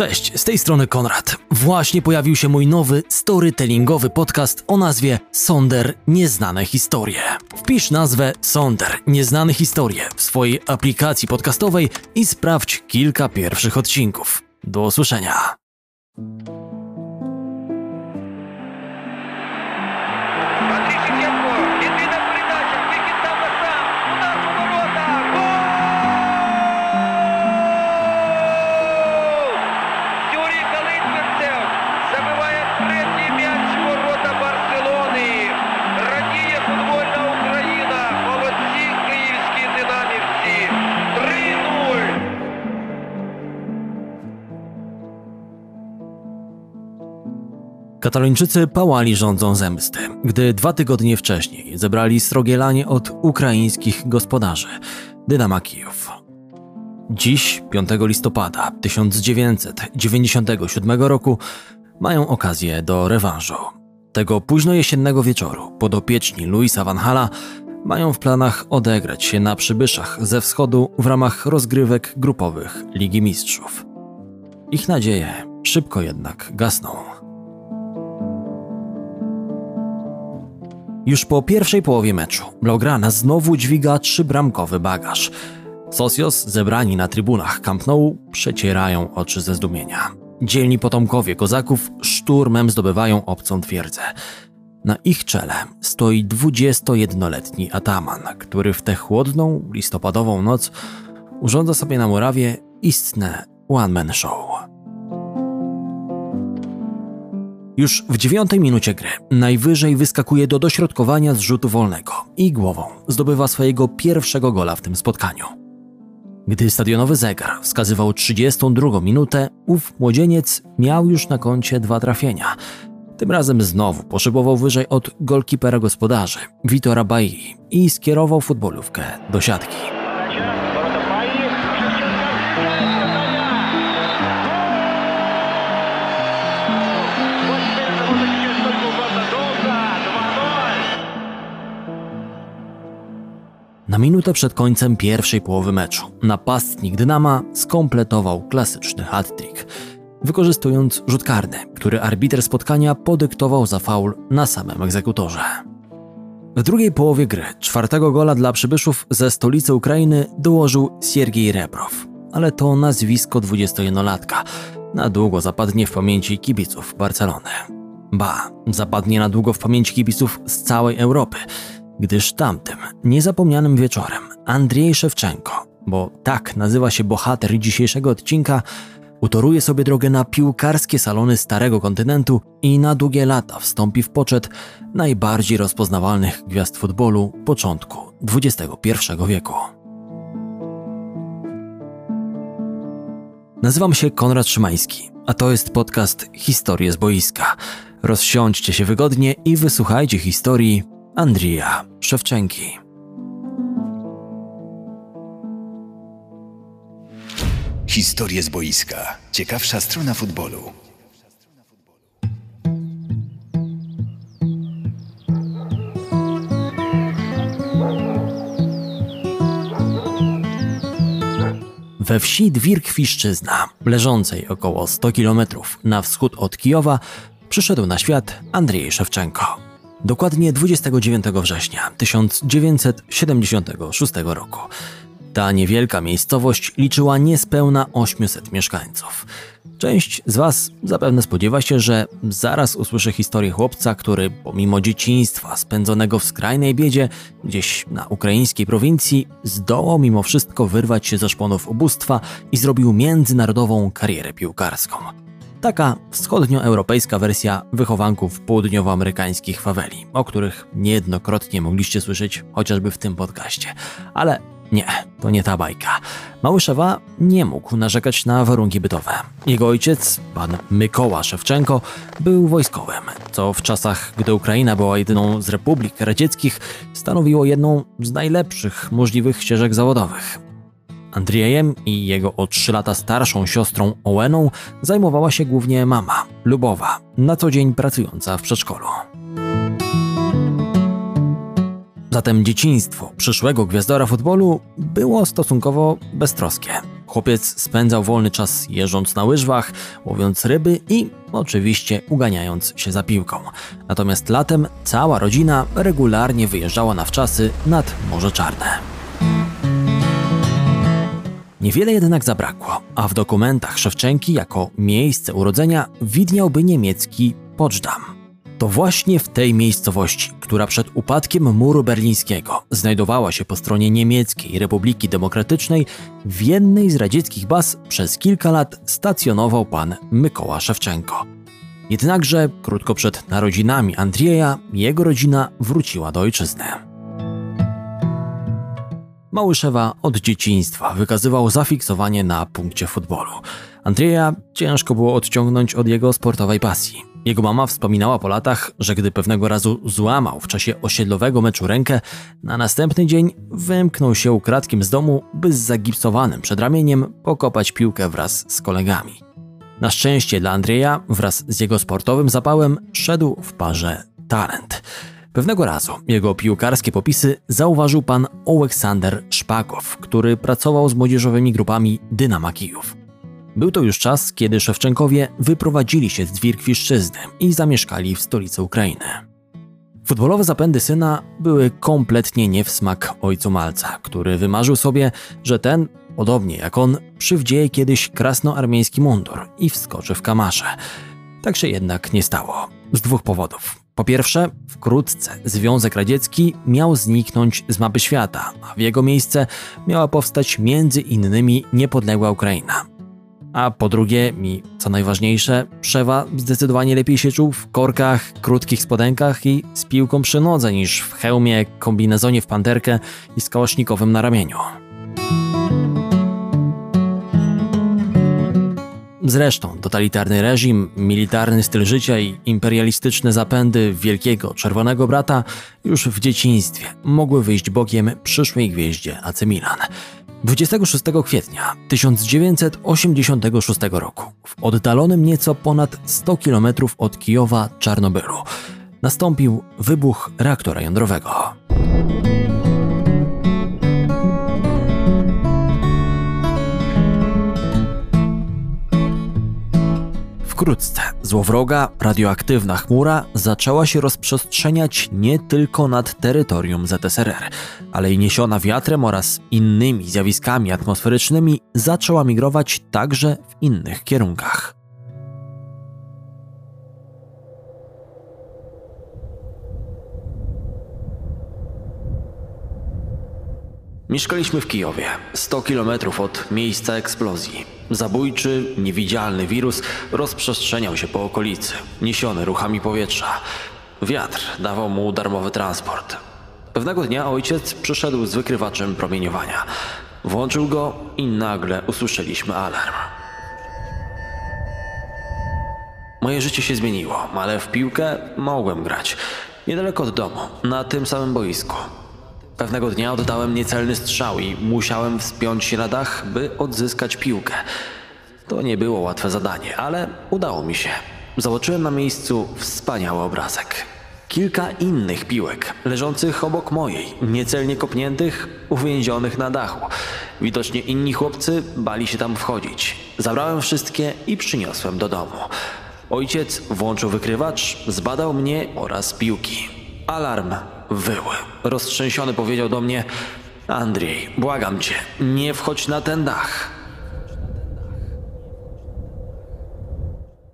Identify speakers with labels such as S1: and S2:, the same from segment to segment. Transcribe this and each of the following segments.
S1: Cześć, z tej strony Konrad. Właśnie pojawił się mój nowy storytellingowy podcast o nazwie Sonder Nieznane Historie. Wpisz nazwę Sonder Nieznane Historie w swojej aplikacji podcastowej i sprawdź kilka pierwszych odcinków. Do usłyszenia. Katalończycy pałali rządzą zemsty, gdy dwa tygodnie wcześniej zebrali srogielanie od ukraińskich gospodarzy Dynama Kijów. Dziś, 5 listopada 1997 roku, mają okazję do rewanżu. Tego późno jesiennego wieczoru podopieczni Luisa Van Hala mają w planach odegrać się na przybyszach ze wschodu w ramach rozgrywek grupowych Ligi Mistrzów. Ich nadzieje szybko jednak gasną. Już po pierwszej połowie meczu Blaugrana znowu dźwiga trzybramkowy bagaż. Socios zebrani na trybunach Camp Nou przecierają oczy ze zdumienia. Dzielni potomkowie kozaków szturmem zdobywają obcą twierdzę. Na ich czele stoi 21-letni ataman, który w tę chłodną, listopadową noc urządza sobie na murawie istne one-man show. Już w dziewiątej minucie gry najwyżej wyskakuje do dośrodkowania z rzutu wolnego i głową zdobywa swojego pierwszego gola w tym spotkaniu. Gdy stadionowy zegar wskazywał 32 minutę, ów młodzieniec miał już na koncie dwa trafienia. Tym razem znowu poszybował wyżej od golkipera gospodarzy, Witora Bailly i skierował futbolówkę do siatki. Na minutę przed końcem pierwszej połowy meczu napastnik Dynama skompletował klasyczny hat-trick, wykorzystując rzut karny, który arbiter spotkania podyktował za faul na samym egzekutorze. W drugiej połowie gry czwartego gola dla przybyszów ze stolicy Ukrainy dołożył Siergiej Rebrow, ale to nazwisko 21-latka na długo zapadnie w pamięci kibiców Barcelony. Ba, zapadnie na długo w pamięci kibiców z całej Europy, gdyż tamtym niezapomnianym wieczorem Andrzej Szewczenko, bo tak nazywa się bohater dzisiejszego odcinka, utoruje sobie drogę na piłkarskie salony Starego Kontynentu i na długie lata wstąpi w poczet najbardziej rozpoznawalnych gwiazd futbolu początku XXI wieku. Nazywam się Konrad Szymański, a to jest podcast Historie z boiska. Rozsiądźcie się wygodnie i wysłuchajcie historii Andrija Szewczenki.
S2: Historie z boiska. Ciekawsza strona futbolu.
S1: We wsi Dwirkwiszczyzna, leżącej około 100 km na wschód od Kijowa, przyszedł na świat Andrzej Szewczenko. Dokładnie 29 września 1976 roku. Ta niewielka miejscowość liczyła niespełna 800 mieszkańców. Część z Was zapewne spodziewa się, że zaraz usłyszy historię chłopca, który pomimo dzieciństwa spędzonego w skrajnej biedzie, gdzieś na ukraińskiej prowincji, zdołał mimo wszystko wyrwać się ze szponów ubóstwa i zrobił międzynarodową karierę piłkarską. Taka wschodnioeuropejska wersja wychowanków południowoamerykańskich faweli, o których niejednokrotnie mogliście słyszeć chociażby w tym podcaście. Ale nie, to nie ta bajka. Mały Szewa nie mógł narzekać na warunki bytowe. Jego ojciec, pan Mykoła Szewczenko, był wojskowym, co w czasach, gdy Ukraina była jedyną z republik radzieckich, stanowiło jedną z najlepszych możliwych ścieżek zawodowych. Andrzejem i jego o 3 lata starszą siostrą Oweną zajmowała się głównie mama, Lubowa, na co dzień pracująca w przedszkolu. Zatem dzieciństwo przyszłego gwiazdora futbolu było stosunkowo beztroskie. Chłopiec spędzał wolny czas jeżdżąc na łyżwach, łowiąc ryby i oczywiście uganiając się za piłką. Natomiast latem cała rodzina regularnie wyjeżdżała na wczasy nad Morze Czarne. Niewiele jednak zabrakło, a w dokumentach Szewczenki jako miejsce urodzenia widniałby niemiecki Poczdam. To właśnie w tej miejscowości, która przed upadkiem muru berlińskiego znajdowała się po stronie niemieckiej Republiki Demokratycznej, w jednej z radzieckich baz przez kilka lat stacjonował pan Mykoła Szewczenko. Jednakże krótko przed narodzinami Andrzeja jego rodzina wróciła do ojczyzny. Małyszewa od dzieciństwa wykazywał zafiksowanie na punkcie futbolu. Andrzeja ciężko było odciągnąć od jego sportowej pasji. Jego mama wspominała po latach, że gdy pewnego razu złamał w czasie osiedlowego meczu rękę, na następny dzień wymknął się ukradkiem z domu, by z zagipsowanym przedramieniem pokopać piłkę wraz z kolegami. Na szczęście dla Andrzeja, wraz z jego sportowym zapałem, szedł w parze talent. Pewnego razu jego piłkarskie popisy zauważył pan Aleksander Szpakow, który pracował z młodzieżowymi grupami Dynama Kijów. Był to już czas, kiedy Szewczenkowie wyprowadzili się z Dwirkwiszczyzny i zamieszkali w stolicy Ukrainy. Futbolowe zapędy syna były kompletnie nie w smak ojcu Malca, który wymarzył sobie, że ten, podobnie jak on, przywdzieje kiedyś krasnoarmieński mundur i wskoczy w kamasze. Tak się jednak nie stało. Z dwóch powodów. Po pierwsze, wkrótce Związek Radziecki miał zniknąć z mapy świata, a w jego miejsce miała powstać między innymi niepodległa Ukraina. A po drugie, i co najważniejsze, Przewa zdecydowanie lepiej się czuł w korkach, krótkich spodenkach i z piłką przy nodze niż w hełmie, kombinezonie w panterkę i z kałasznikowym na ramieniu. Zresztą totalitarny reżim, militarny styl życia i imperialistyczne zapędy wielkiego czerwonego brata już w dzieciństwie mogły wyjść bokiem przyszłej gwieździe AC Milan. 26 kwietnia 1986 roku, w oddalonym nieco ponad 100 km od Kijowa Czarnobylu, nastąpił wybuch reaktora jądrowego. Wkrótce złowroga, radioaktywna chmura zaczęła się rozprzestrzeniać nie tylko nad terytorium ZSRR, ale i niesiona wiatrem oraz innymi zjawiskami atmosferycznymi zaczęła migrować także w innych kierunkach. Mieszkaliśmy w Kijowie, 100 km od miejsca eksplozji. Zabójczy, niewidzialny wirus rozprzestrzeniał się po okolicy, niesiony ruchami powietrza. Wiatr dawał mu darmowy transport. Pewnego dnia ojciec przyszedł z wykrywaczem promieniowania. Włączył go i nagle usłyszeliśmy alarm. Moje życie się zmieniło, ale w piłkę mogłem grać. Niedaleko od domu, na tym samym boisku. Pewnego dnia oddałem niecelny strzał i musiałem wspiąć się na dach, by odzyskać piłkę. To nie było łatwe zadanie, ale udało mi się. Zobaczyłem na miejscu wspaniały obrazek. Kilka innych piłek, leżących obok mojej, niecelnie kopniętych, uwięzionych na dachu. Widocznie inni chłopcy bali się tam wchodzić. Zabrałem wszystkie i przyniosłem do domu. Ojciec włączył wykrywacz, zbadał mnie oraz piłki. Alarm wył. Roztrzęsiony powiedział do mnie: Andrzej, błagam cię, nie wchodź na ten dach.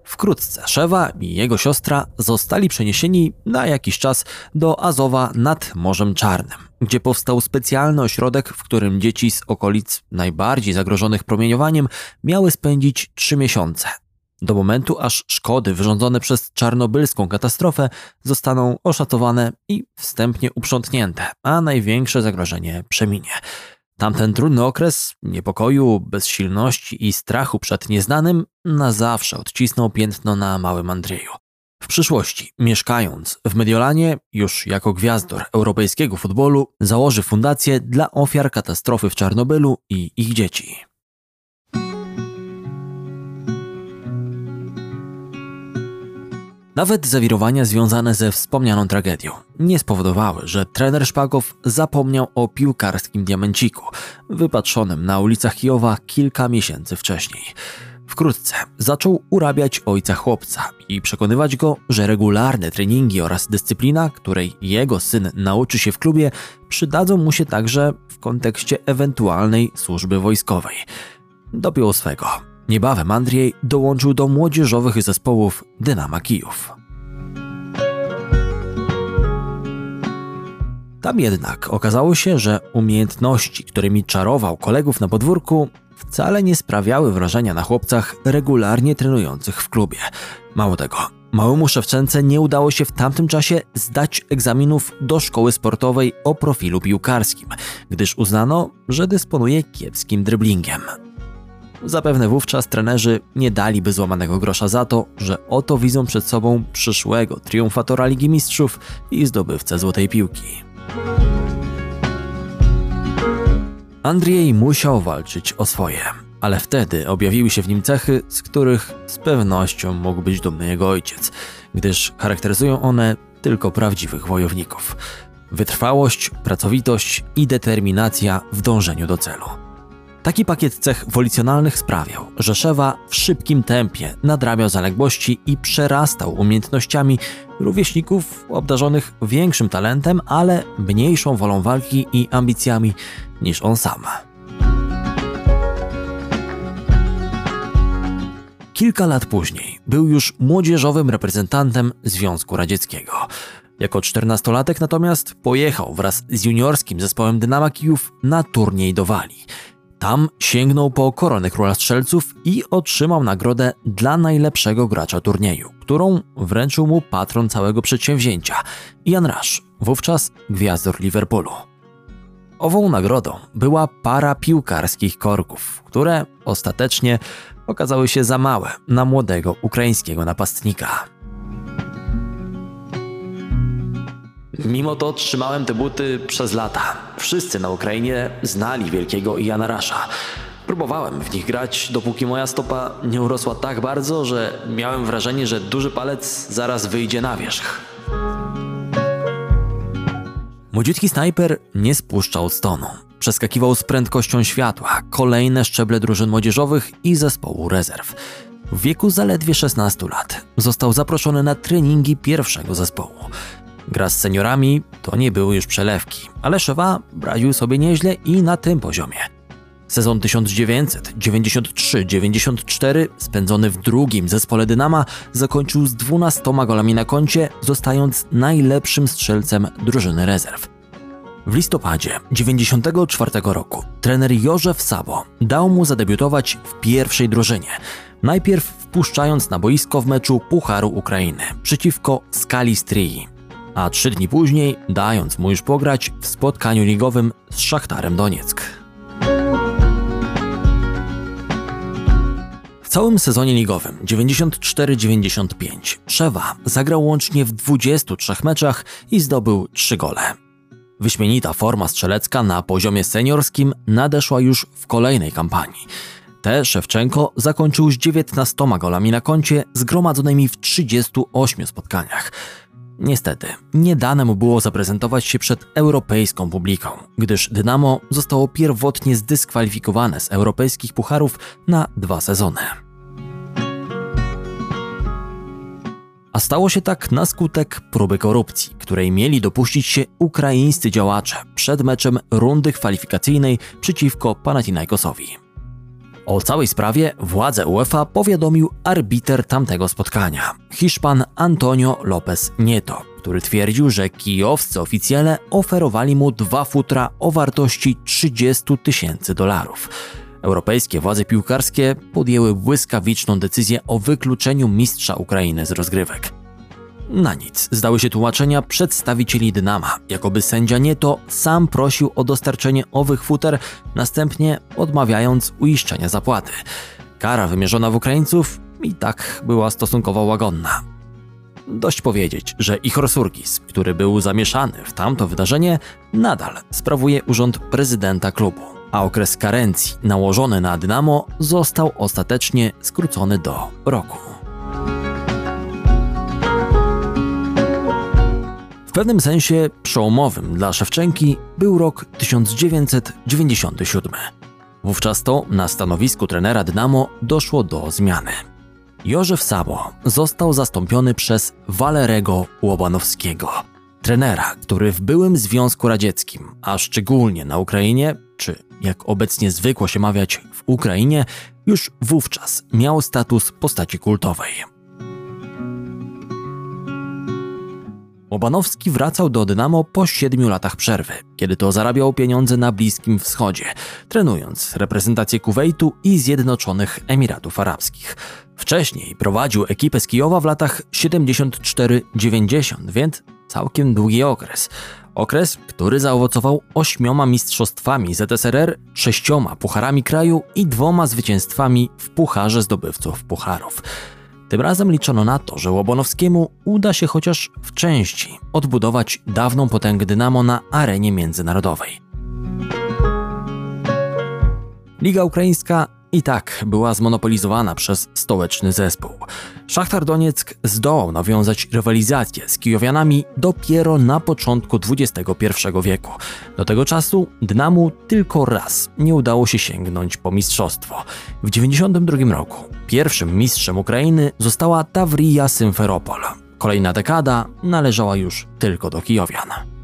S1: Wkrótce Szewa i jego siostra zostali przeniesieni na jakiś czas do Azowa nad Morzem Czarnym, gdzie powstał specjalny ośrodek, w którym dzieci z okolic najbardziej zagrożonych promieniowaniem miały spędzić trzy miesiące. Do momentu, aż szkody wyrządzone przez czarnobylską katastrofę zostaną oszacowane i wstępnie uprzątnięte, a największe zagrożenie przeminie. Tamten trudny okres niepokoju, bezsilności i strachu przed nieznanym na zawsze odcisnął piętno na małym Andrzeju. W przyszłości, mieszkając w Mediolanie, już jako gwiazdor europejskiego futbolu, założy fundację dla ofiar katastrofy w Czarnobylu i ich dzieci. Nawet zawirowania związane ze wspomnianą tragedią nie spowodowały, że trener Szpagow zapomniał o piłkarskim diamenciku, wypatrzonym na ulicach Kijowa kilka miesięcy wcześniej. Wkrótce zaczął urabiać ojca chłopca i przekonywać go, że regularne treningi oraz dyscyplina, której jego syn nauczy się w klubie, przydadzą mu się także w kontekście ewentualnej służby wojskowej. Dopiął swego. Niebawem Andrzej dołączył do młodzieżowych zespołów Dynama Kijów. Tam jednak okazało się, że umiejętności, którymi czarował kolegów na podwórku, wcale nie sprawiały wrażenia na chłopcach regularnie trenujących w klubie. Mało tego, małemu Szewczence nie udało się w tamtym czasie zdać egzaminów do szkoły sportowej o profilu piłkarskim, gdyż uznano, że dysponuje kiepskim dryblingiem. Zapewne wówczas trenerzy nie daliby złamanego grosza za to, że oto widzą przed sobą przyszłego triumfatora Ligi Mistrzów i zdobywcę złotej piłki. Andrzej musiał walczyć o swoje, ale wtedy objawiły się w nim cechy, z których z pewnością mógł być dumny jego ojciec, gdyż charakteryzują one tylko prawdziwych wojowników. Wytrwałość, pracowitość i determinacja w dążeniu do celu. Taki pakiet cech wolicjonalnych sprawiał, że Szewa w szybkim tempie nadrabiał zaległości i przerastał umiejętnościami rówieśników obdarzonych większym talentem, ale mniejszą wolą walki i ambicjami niż on sam. Kilka lat później był już młodzieżowym reprezentantem Związku Radzieckiego. Jako czternastolatek natomiast pojechał wraz z juniorskim zespołem Dynama Kijów na turniej do Walii. Tam sięgnął po koronę króla strzelców i otrzymał nagrodę dla najlepszego gracza turnieju, którą wręczył mu patron całego przedsięwzięcia, Ian Rush, wówczas gwiazdor Liverpoolu. Ową nagrodą była para piłkarskich korków, które ostatecznie okazały się za małe na młodego ukraińskiego napastnika. Mimo to trzymałem te buty przez lata. Wszyscy na Ukrainie znali wielkiego Jana Rasza. Próbowałem w nich grać, dopóki moja stopa nie urosła tak bardzo, że miałem wrażenie, że duży palec zaraz wyjdzie na wierzch. Młodziutki snajper nie spuszczał stonu. Przeskakiwał z prędkością światła kolejne szczeble drużyn młodzieżowych i zespołu rezerw. W wieku zaledwie 16 lat został zaproszony na treningi pierwszego zespołu. Gra z seniorami to nie były już przelewki, ale Szewa radził sobie nieźle i na tym poziomie. Sezon 1993-94, spędzony w drugim zespole Dynama, zakończył z 12 golami na koncie, zostając najlepszym strzelcem drużyny rezerw. W listopadzie 94 roku trener Józef Sabo dał mu zadebiutować w pierwszej drużynie, najpierw wpuszczając na boisko w meczu Pucharu Ukrainy przeciwko Skali Strii, a trzy dni później dając mu już pograć w spotkaniu ligowym z Szachtarem Donieck. W całym sezonie ligowym 94-95 Szewa zagrał łącznie w 23 meczach i zdobył 3 gole. Wyśmienita forma strzelecka na poziomie seniorskim nadeszła już w kolejnej kampanii. Te Szewczenko zakończył z 19 golami na koncie zgromadzonymi w 38 spotkaniach. Niestety, nie dane mu było zaprezentować się przed europejską publiką, gdyż Dynamo zostało pierwotnie zdyskwalifikowane z europejskich pucharów na dwa sezony. A stało się tak na skutek próby korupcji, której mieli dopuścić się ukraińscy działacze przed meczem rundy kwalifikacyjnej przeciwko Panathinaikosowi. O całej sprawie władze UEFA powiadomił arbiter tamtego spotkania, Hiszpan Antonio López Nieto, który twierdził, że kijowscy oficjele oferowali mu dwa futra o wartości 30 tysięcy dolarów. Europejskie władze piłkarskie podjęły błyskawiczną decyzję o wykluczeniu mistrza Ukrainy z rozgrywek. Na nic zdały się tłumaczenia przedstawicieli Dynama, jakoby sędzia Nieto sam prosił o dostarczenie owych futer, następnie odmawiając uiszczenia zapłaty. Kara wymierzona w Ukraińców i tak była stosunkowo łagodna. Dość powiedzieć, że Ichor Surkis, który był zamieszany w tamto wydarzenie, nadal sprawuje urząd prezydenta klubu, a okres karencji nałożony na Dynamo został ostatecznie skrócony do roku. Pewnym sensie przełomowym dla Szewczenki był rok 1997. Wówczas to na stanowisku trenera Dynamo doszło do zmiany. Jożef Sabo został zastąpiony przez Walerego Łobanowskiego, trenera, który w byłym Związku Radzieckim, a szczególnie na Ukrainie, czy jak obecnie zwykło się mawiać w Ukrainie, już wówczas miał status postaci kultowej. Łobanowski wracał do Dynamo po siedmiu latach przerwy, kiedy to zarabiał pieniądze na Bliskim Wschodzie, trenując reprezentację Kuwejtu i Zjednoczonych Emiratów Arabskich. Wcześniej prowadził ekipę z Kijowa w latach 74-90, więc całkiem długi okres. Okres, który zaowocował ośmioma mistrzostwami ZSRR, sześcioma pucharami kraju i dwoma zwycięstwami w pucharze zdobywców pucharów. Tym razem liczono na to, że Łobonowskiemu uda się chociaż w części odbudować dawną potęgę Dynamo na arenie międzynarodowej. Liga Ukraińska i tak była zmonopolizowana przez stołeczny zespół. Szachtar Donieck zdołał nawiązać rywalizację z Kijowianami dopiero na początku XXI wieku. Do tego czasu Dynamu tylko raz nie udało się sięgnąć po mistrzostwo. W 1992 roku pierwszym mistrzem Ukrainy została Tawrija Symferopol. Kolejna dekada należała już tylko do Kijowian.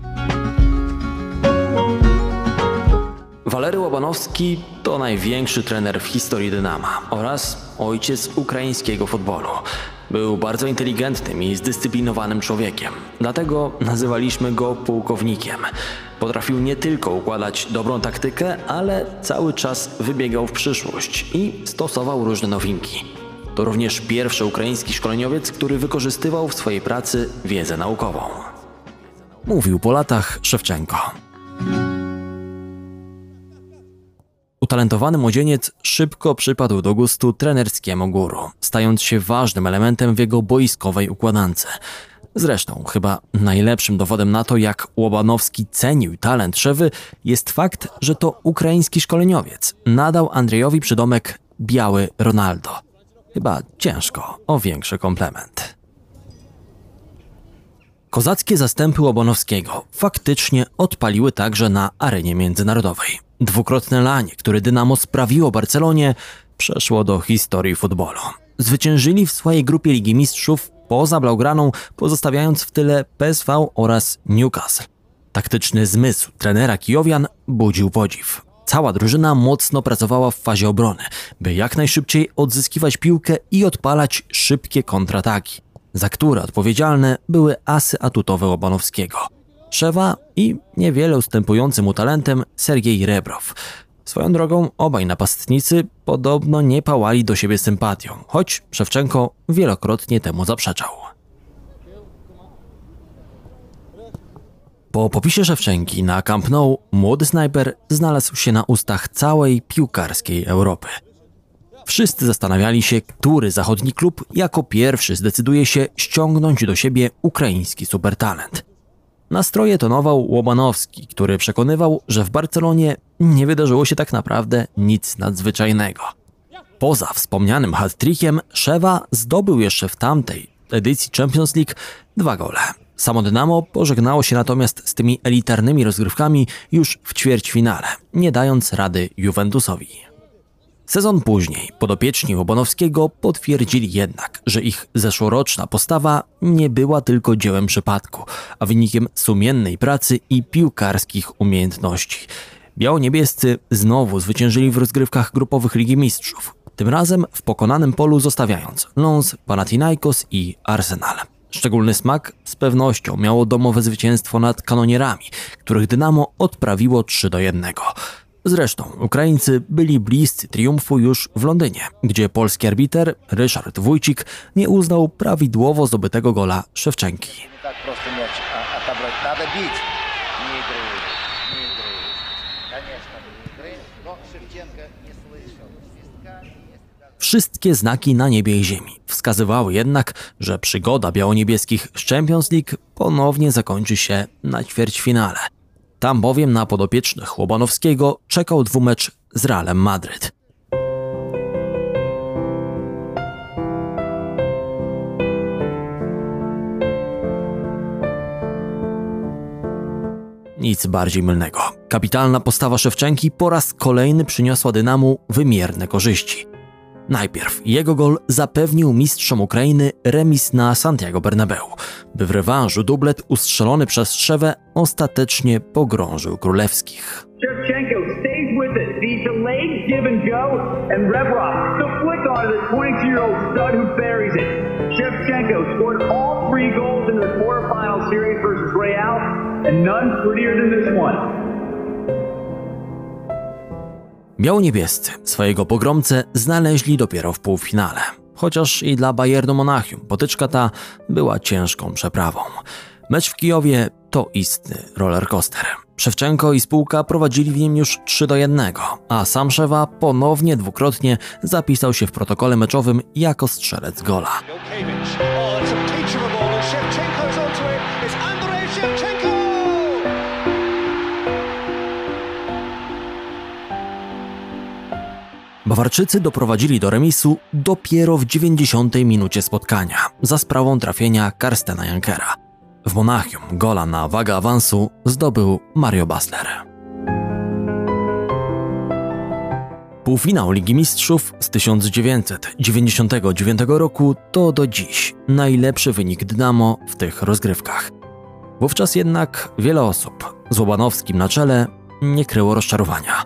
S1: Walery Łobanowski to największy trener w historii Dynama oraz ojciec ukraińskiego futbolu. Był bardzo inteligentnym i zdyscyplinowanym człowiekiem, dlatego nazywaliśmy go pułkownikiem. Potrafił nie tylko układać dobrą taktykę, ale cały czas wybiegał w przyszłość i stosował różne nowinki. To również pierwszy ukraiński szkoleniowiec, który wykorzystywał w swojej pracy wiedzę naukową. Mówił po latach Szewczenko. Utalentowany młodzieniec szybko przypadł do gustu trenerskiemu guru, stając się ważnym elementem w jego boiskowej układance. Zresztą chyba najlepszym dowodem na to, jak Łobanowski cenił talent Szewy, jest fakt, że to ukraiński szkoleniowiec nadał Andrzejowi przydomek Biały Ronaldo. Chyba ciężko o większy komplement. Kozackie zastępy Łobonowskiego faktycznie odpaliły także na arenie międzynarodowej. Dwukrotne lanie, które Dynamo sprawiło Barcelonie, przeszło do historii futbolu. Zwyciężyli w swojej grupie Ligi Mistrzów poza Blaugraną, pozostawiając w tyle PSV oraz Newcastle. Taktyczny zmysł trenera Kijowian budził podziw. Cała drużyna mocno pracowała w fazie obrony, by jak najszybciej odzyskiwać piłkę i odpalać szybkie kontrataki, za które odpowiedzialne były asy atutowe Łobanowskiego. Szewa i niewiele ustępujący mu talentem Sergiej Rebrow. Swoją drogą obaj napastnicy podobno nie pałali do siebie sympatią, choć Szewczenko wielokrotnie temu zaprzeczał. Po popisie Szewczenki na Camp Nou młody snajper znalazł się na ustach całej piłkarskiej Europy. Wszyscy zastanawiali się, który zachodni klub jako pierwszy zdecyduje się ściągnąć do siebie ukraiński supertalent. Nastroje tonował Łobanowski, który przekonywał, że w Barcelonie nie wydarzyło się tak naprawdę nic nadzwyczajnego. Poza wspomnianym hat-trickiem, Szewa zdobył jeszcze w tamtej edycji Champions League dwa gole. Samo Dynamo pożegnało się natomiast z tymi elitarnymi rozgrywkami już w ćwierćfinale, nie dając rady Juventusowi. Sezon później podopieczni Łobonowskiego potwierdzili jednak, że ich zeszłoroczna postawa nie była tylko dziełem przypadku, a wynikiem sumiennej pracy i piłkarskich umiejętności. Biało-niebiescy znowu zwyciężyli w rozgrywkach grupowych Ligi Mistrzów, tym razem w pokonanym polu zostawiając Lons, Panathinaikos i Arsenal. Szczególny smak z pewnością miało domowe zwycięstwo nad kanonierami, których Dynamo odprawiło 3 do 1. Zresztą Ukraińcy byli bliscy triumfu już w Londynie, gdzie polski arbiter Ryszard Wójcik nie uznał prawidłowo zdobytego gola Szewczenki.
S3: Не так просто мяч а, отобрать. Надо бить. Не играет. Не играет. Конечно, не играет. Но Шевченко не слышал. Свистка не сказал.
S1: Wszystkie znaki na niebie i ziemi wskazywały jednak, że przygoda białoniebieskich z Champions League ponownie zakończy się na ćwierćfinale. Tam bowiem na podopiecznych Łobanowskiego czekał dwumecz z Realem Madryt. Nic bardziej mylnego. Kapitalna postawa Szewczenki po raz kolejny przyniosła Dynamu wymierne korzyści. Najpierw jego gol zapewnił mistrzom Ukrainy remis na Santiago Bernabeu, by w rewanżu dublet ustrzelony przez Trzewę ostatecznie pogrążył królewskich.
S4: Shevchenko stays with it. The delayed give and go, and Rebrov the flick on the 22-year-old stud who buries it. Shevchenko scored all three goals in the quarterfinal series versus Real, and none prettier than this one.
S1: Biało-niebiescy swojego pogromcę znaleźli dopiero w półfinale. Chociaż i dla Bayernu Monachium potyczka ta była ciężką przeprawą. Mecz w Kijowie to istny rollercoaster. Szewczenko i spółka prowadzili w nim już 3 do 1, a sam Szewa ponownie dwukrotnie zapisał się w protokole meczowym jako strzelec gola. Bawarczycy doprowadzili do remisu dopiero w 90 minucie spotkania za sprawą trafienia Karstena Jankera. W Monachium gola na wagę awansu zdobył Mario Basler. Półfinał Ligi Mistrzów z 1999 roku to do dziś najlepszy wynik Dynamo w tych rozgrywkach. Wówczas jednak wiele osób, z Łobanowskim na czele, nie kryło rozczarowania.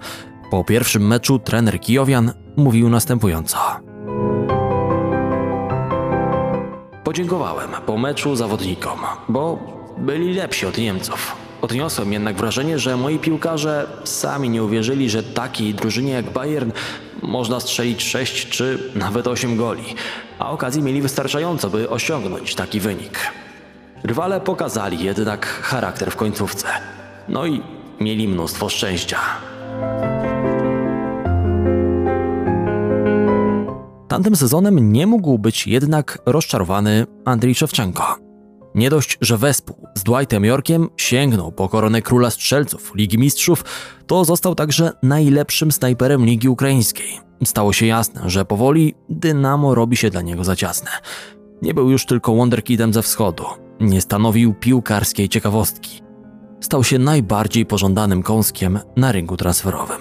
S1: Po pierwszym meczu trener Kijowian mówił następująco. Podziękowałem po meczu zawodnikom, bo byli lepsi od Niemców. Odniosłem jednak wrażenie, że moi piłkarze sami nie uwierzyli, że takiej drużynie jak Bayern można strzelić 6 czy nawet 8 goli, a okazji mieli wystarczająco, by osiągnąć taki wynik. Rywale pokazali jednak charakter w końcówce. No i mieli mnóstwo szczęścia. Tamtym sezonem nie mógł być jednak rozczarowany Andrii Szewczenko. Nie dość, że wespół z Dwightem Yorkiem sięgnął po koronę króla strzelców Ligi Mistrzów, to został także najlepszym snajperem Ligi Ukraińskiej. Stało się jasne, że powoli Dynamo robi się dla niego za ciasne. Nie był już tylko wonderkidem ze wschodu, nie stanowił piłkarskiej ciekawostki. Stał się najbardziej pożądanym kąskiem na rynku transferowym.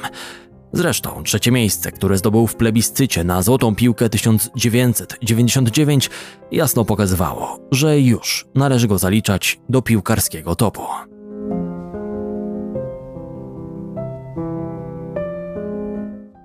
S1: Zresztą trzecie miejsce, które zdobył w plebiscycie na Złotą Piłkę 1999 jasno pokazywało, że już należy go zaliczać do piłkarskiego topu.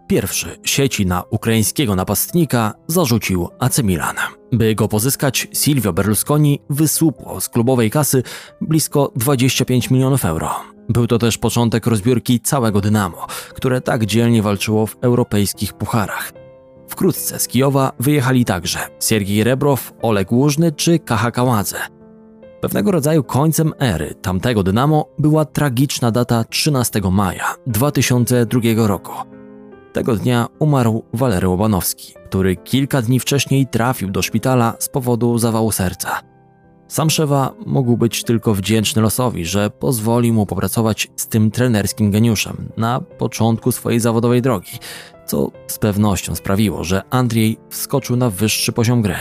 S1: Pierwszy sieci na ukraińskiego napastnika zarzucił AC Milan. By go pozyskać, Silvio Berlusconi wysłupło z klubowej kasy blisko 25 milionów euro. Był to też początek rozbiórki całego Dynamo, które tak dzielnie walczyło w europejskich pucharach. Wkrótce z Kijowa wyjechali także Siergiej Rebrow, Oleg Łużny czy Kaha Kaładze. Pewnego rodzaju końcem ery tamtego Dynamo była tragiczna data 13 maja 2002 roku. Tego dnia umarł Walery Łobanowski, który kilka dni wcześniej trafił do szpitala z powodu zawału serca. Sam Szewa mógł być tylko wdzięczny losowi, że pozwolił mu popracować z tym trenerskim geniuszem na początku swojej zawodowej drogi, co z pewnością sprawiło, że Andrzej wskoczył na wyższy poziom gry.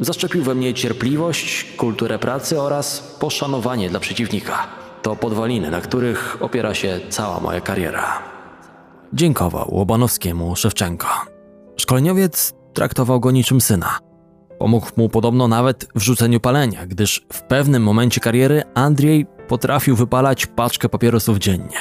S1: Zaszczepił we mnie cierpliwość, kulturę pracy oraz poszanowanie dla przeciwnika. To podwaliny, na których opiera się cała moja kariera. Dziękował Łobanowskiemu Szewczenko. Szkoleniowiec traktował go niczym syna. Pomógł mu podobno nawet w rzuceniu palenia, gdyż w pewnym momencie kariery Andrzej potrafił wypalać paczkę papierosów dziennie.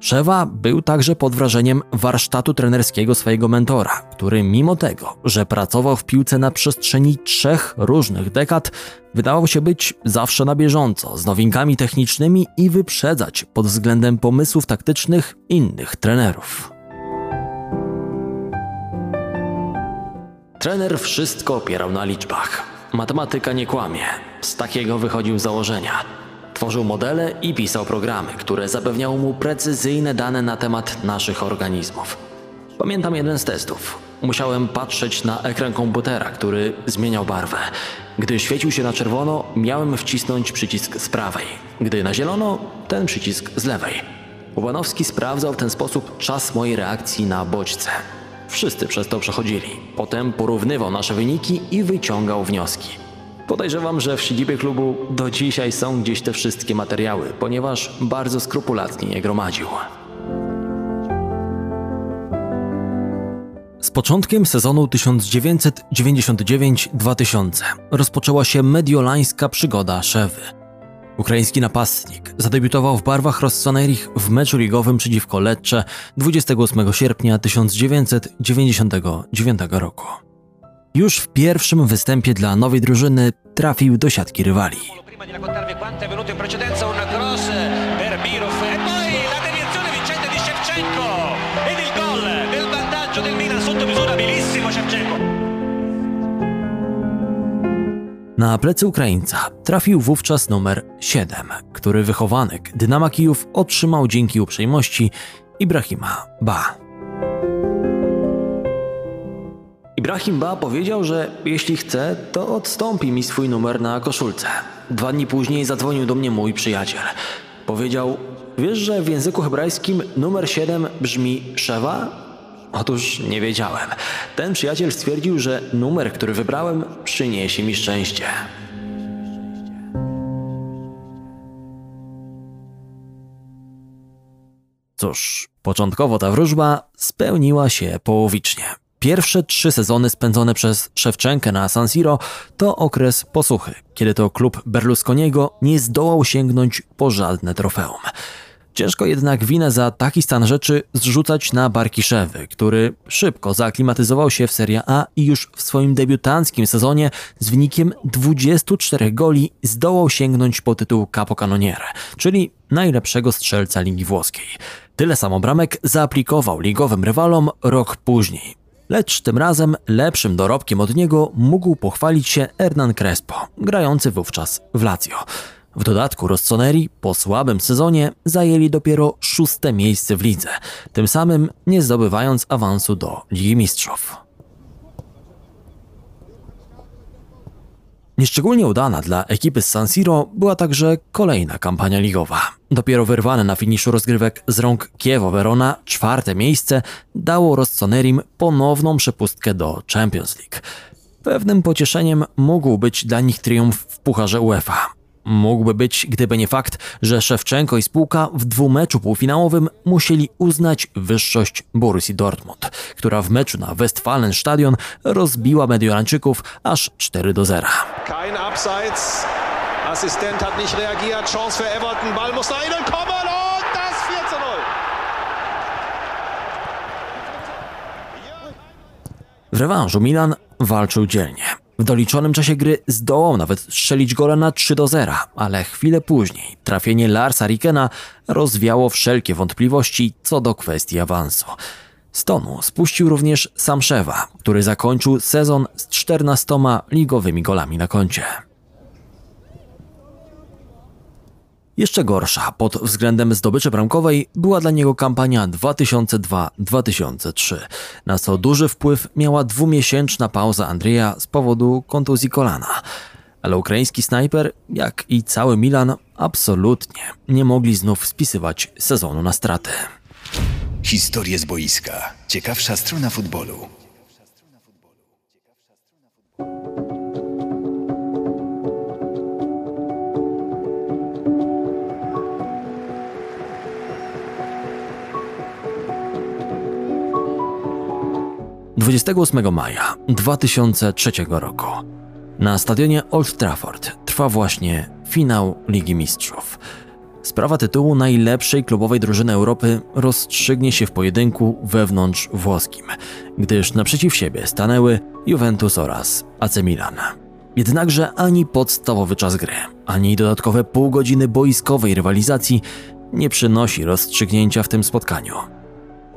S1: Szewa był także pod wrażeniem warsztatu trenerskiego swojego mentora, który mimo tego, że pracował w piłce na przestrzeni trzech różnych dekad, wydawał się być zawsze na bieżąco z nowinkami technicznymi i wyprzedzać pod względem pomysłów taktycznych innych trenerów. Trener wszystko opierał na liczbach. Matematyka nie kłamie. Z takiego wychodził założenia. Tworzył modele i pisał programy, które zapewniały mu precyzyjne dane na temat naszych organizmów. Pamiętam jeden z testów. Musiałem patrzeć na ekran komputera, który zmieniał barwę. Gdy świecił się na czerwono, miałem wcisnąć przycisk z prawej. Gdy na zielono, ten przycisk z lewej. Łobanowski sprawdzał w ten sposób czas mojej reakcji na bodźce. Wszyscy przez to przechodzili. Potem porównywał nasze wyniki i wyciągał wnioski. Podejrzewam, że w siedzibie klubu do dzisiaj są gdzieś te wszystkie materiały, ponieważ bardzo skrupulatnie je gromadził. Z początkiem sezonu 1999-2000 rozpoczęła się mediolańska przygoda Szewy. Ukraiński napastnik zadebiutował w barwach Rossoneri w meczu ligowym przeciwko Lecce 28 sierpnia 1999 roku. Już w pierwszym występie dla nowej drużyny trafił do siatki rywali.
S5: Prima
S1: Na plecy Ukraińca trafił wówczas numer 7, który wychowanek Dynama Kijów otrzymał dzięki uprzejmości Ibrahima Ba. Ibrahim Ba powiedział, że jeśli chce, to odstąpi mi swój numer na koszulce. Dwa dni później zadzwonił do mnie mój przyjaciel. Powiedział, wiesz, że w języku hebrajskim numer 7 brzmi Szewa? Otóż nie wiedziałem. Ten przyjaciel stwierdził, że numer, który wybrałem, przyniesie mi szczęście. Cóż, początkowo ta wróżba spełniła się połowicznie. Pierwsze trzy sezony spędzone przez Szewczenkę na San Siro to okres posłuchy, kiedy to klub Berlusconiego nie zdołał sięgnąć po żadne trofeum. Ciężko jednak winę za taki stan rzeczy zrzucać na barki Szewy, który szybko zaaklimatyzował się w Serie A i już w swoim debiutanckim sezonie z wynikiem 24 goli zdołał sięgnąć po tytuł Capocannoniere, czyli najlepszego strzelca Ligi Włoskiej. Tyle samo bramek zaaplikował ligowym rywalom rok później. Lecz tym razem lepszym dorobkiem od niego mógł pochwalić się Hernan Crespo, grający wówczas w Lazio. W dodatku Rossoneri po słabym sezonie zajęli dopiero szóste miejsce w lidze, tym samym nie zdobywając awansu do Ligi Mistrzów. Nieszczególnie udana dla ekipy z San Siro była także kolejna kampania ligowa. Dopiero wyrwane na finiszu rozgrywek z rąk Kiewo Verona czwarte miejsce dało Rossonerim ponowną przepustkę do Champions League. Pewnym pocieszeniem mógł być dla nich triumf w Pucharze UEFA. Mógłby być, gdyby nie fakt, że Szewczenko i spółka w dwumeczu półfinałowym musieli uznać wyższość Borussii Dortmund, która w meczu na Westfalenstadion rozbiła Mediolańczyków aż 4 do 0.
S5: Kein Abseits. Assistent hat nicht reagiert. Chance für Everton. Ball muss nach innen kommen und das 4 zu 0.
S1: W rewanżu Milan walczył dzielnie. W doliczonym czasie gry zdołał nawet strzelić gola na 3 do 0, ale chwilę później trafienie Larsa Rikena rozwiało wszelkie wątpliwości co do kwestii awansu. Z tonu spuścił również Samszewa, który zakończył sezon z 14 ligowymi golami na koncie. Jeszcze gorsza pod względem zdobyczy bramkowej była dla niego kampania 2002-2003, na co duży wpływ miała dwumiesięczna pauza Andrzeja z powodu kontuzji kolana. Ale ukraiński snajper, jak i cały Milan, absolutnie nie mogli znów spisywać sezonu na straty.
S2: Historie z boiska. Ciekawsza strona futbolu.
S1: – 28 maja 2003 roku na stadionie Old Trafford trwa właśnie finał Ligi Mistrzów. Sprawa tytułu najlepszej klubowej drużyny Europy rozstrzygnie się w pojedynku wewnątrz włoskim, gdyż naprzeciw siebie stanęły Juventus oraz AC Milan. Jednakże ani podstawowy czas gry, ani dodatkowe pół godziny boiskowej rywalizacji nie przynosi rozstrzygnięcia w tym spotkaniu.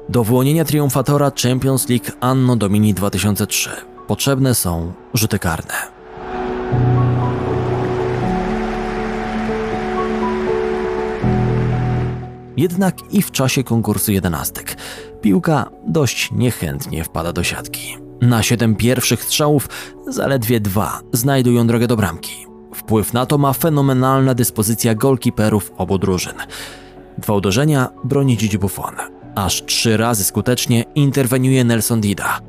S1: Do wyłonienia triumfatora Champions League Anno Domini 2003 potrzebne są rzuty karne. Jednak i w czasie konkursu jedenastek piłka dość niechętnie wpada do siatki. Na siedem pierwszych strzałów zaledwie dwa znajdują drogę do bramki. Wpływ na to ma fenomenalna dyspozycja golkiperów obu drużyn. Dwa uderzenia broni Gigi Buffon. Aż trzy razy skutecznie interweniuje Nelson Dida.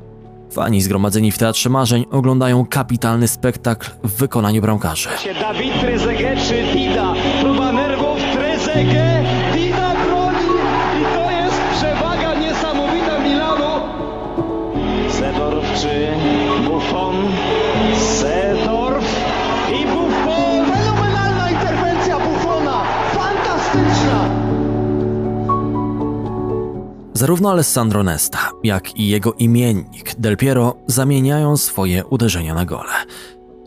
S1: Fani zgromadzeni w Teatrze Marzeń oglądają kapitalny spektakl w wykonaniu bramkarzy.
S6: Dawid Dida.
S1: Zarówno Alessandro Nesta, jak i jego imiennik Del Piero zamieniają swoje uderzenia na gole.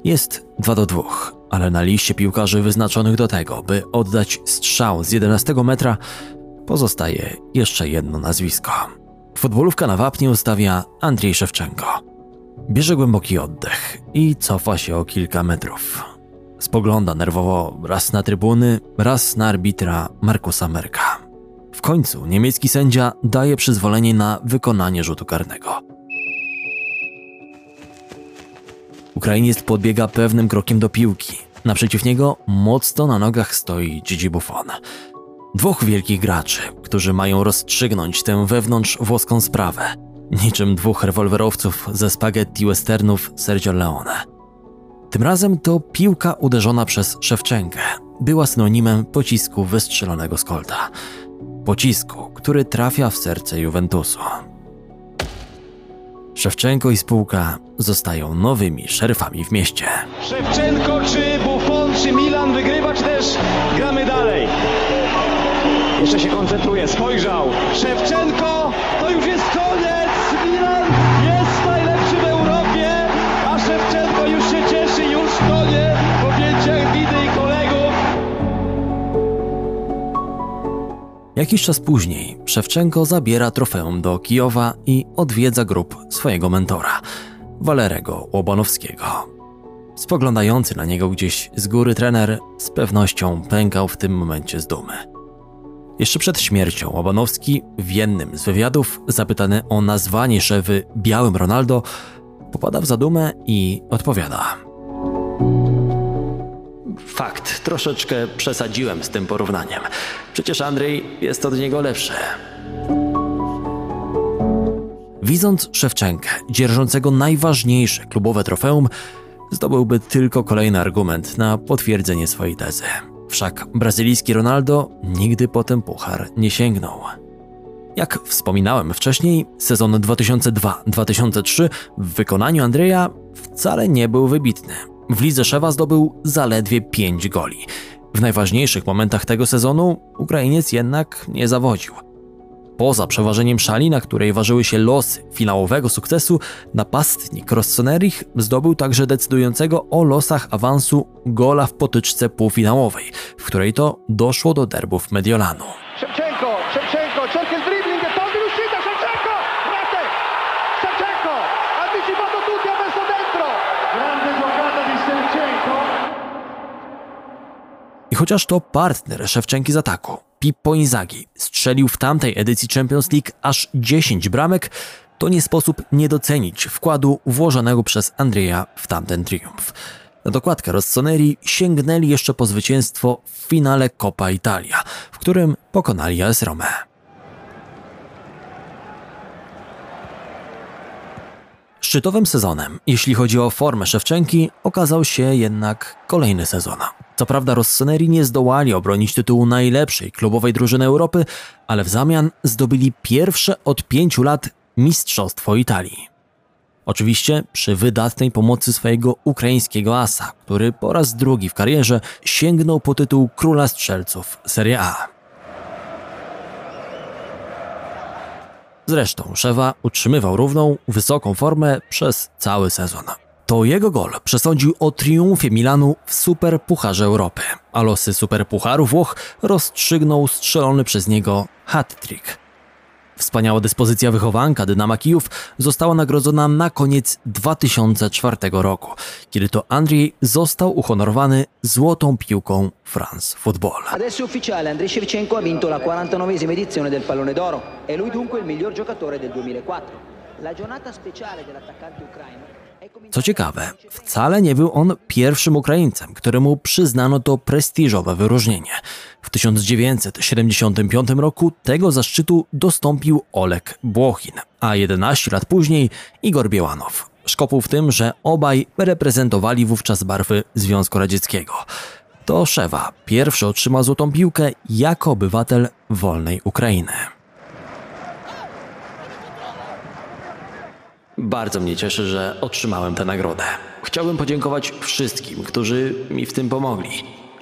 S1: Jest 2 do 2, ale na liście piłkarzy wyznaczonych do tego, by oddać strzał z 11 metra, pozostaje jeszcze jedno nazwisko. Futbolówka na wapnie ustawia Andrzej Szewczenko. Bierze głęboki oddech i cofa się o kilka metrów. Spogląda nerwowo raz na trybuny, raz na arbitra Markusa Merka. Końcu niemiecki sędzia daje przyzwolenie na wykonanie rzutu karnego. Ukrainiec podbiega pewnym krokiem do piłki. Naprzeciw niego mocno na nogach stoi Gigi Buffon. Dwóch wielkich graczy, którzy mają rozstrzygnąć tę wewnątrz włoską sprawę. Niczym dwóch rewolwerowców ze spaghetti westernów Sergio Leone. Tym razem to piłka uderzona przez Szewczenkę była synonimem pocisku wystrzelonego z kolta. Pocisku, który trafia w serce Juventusu. Szewczenko i spółka zostają nowymi szerfami w mieście.
S6: Szewczenko czy Buffon czy Milan wygrywa czy też gramy dalej. Jeszcze się koncentruje, spojrzał. Szewczenko, to już jest koniec.
S1: Jakiś czas później Szewczenko zabiera trofeum do Kijowa i odwiedza grób swojego mentora, Walerego Łobanowskiego. Spoglądający na niego gdzieś z góry trener z pewnością pękał w tym momencie z dumy. Jeszcze przed śmiercią Łobanowski w jednym z wywiadów, zapytany o nazwanie szewy Białym Ronaldo, popada w zadumę i odpowiada. Fakt, troszeczkę przesadziłem z tym porównaniem. Przecież Andrzej jest od niego lepszy. Widząc Szewczenkę, dzierżącego najważniejsze klubowe trofeum, zdobyłby tylko kolejny argument na potwierdzenie swojej tezy. Wszak brazylijski Ronaldo nigdy po ten puchar nie sięgnął. Jak wspominałem wcześniej, sezon 2002-2003 w wykonaniu Andrzeja wcale nie był wybitny. W lidze Szewa zdobył zaledwie 5 goli. W najważniejszych momentach tego sezonu Ukrainiec jednak nie zawodził. Poza przeważeniem szali, na której ważyły się losy finałowego sukcesu, napastnik Rossoneri zdobył także decydującego o losach awansu gola w potyczce półfinałowej, w której to doszło do derbów Mediolanu. I chociaż to partner Szewczenki z ataku, Pippo Inzaghi, strzelił w tamtej edycji Champions League aż 10 bramek, to nie sposób nie docenić wkładu włożonego przez Andrzeja w tamten triumf. Na dokładkę Rossoneri sięgnęli jeszcze po zwycięstwo w finale Coppa Italia, w którym pokonali AS Rome. Szczytowym sezonem, jeśli chodzi o formę Szewczenki, okazał się jednak kolejny sezon. Co prawda Rossoneri nie zdołali obronić tytułu najlepszej klubowej drużyny Europy, ale w zamian zdobyli pierwsze od pięciu lat Mistrzostwo Italii. Oczywiście przy wydatnej pomocy swojego ukraińskiego asa, który po raz drugi w karierze sięgnął po tytuł króla strzelców Serie A. Zresztą Szewa utrzymywał równą, wysoką formę przez cały sezon. To jego gol przesądził o triumfie Milanu w Superpucharze Europy, a losy Superpucharu Włoch rozstrzygnął strzelony przez niego hat-trick. Wspaniała dyspozycja wychowanka Dynama Kijów została nagrodzona na koniec 2004 roku, kiedy to Andrzej został uhonorowany złotą piłką France Football.
S7: Adesso è ufficiale, Andrei Shevchenko ha la 49esima edizione del Pallone d'Oro. È lui dunque il miglior giocatore del 2004. La giornata speciale dell'attaccante ucraino
S1: Co ciekawe, wcale nie był on pierwszym Ukraińcem, któremu przyznano to prestiżowe wyróżnienie. W 1975 roku tego zaszczytu dostąpił Olek Błochin, a 11 lat później Igor Białanow. Szkopuł w tym, że obaj reprezentowali wówczas barwy Związku Radzieckiego. To Szewa pierwszy otrzymał złotą piłkę jako obywatel wolnej Ukrainy. Bardzo mnie cieszy, że otrzymałem tę nagrodę. Chciałbym podziękować wszystkim, którzy mi w tym pomogli,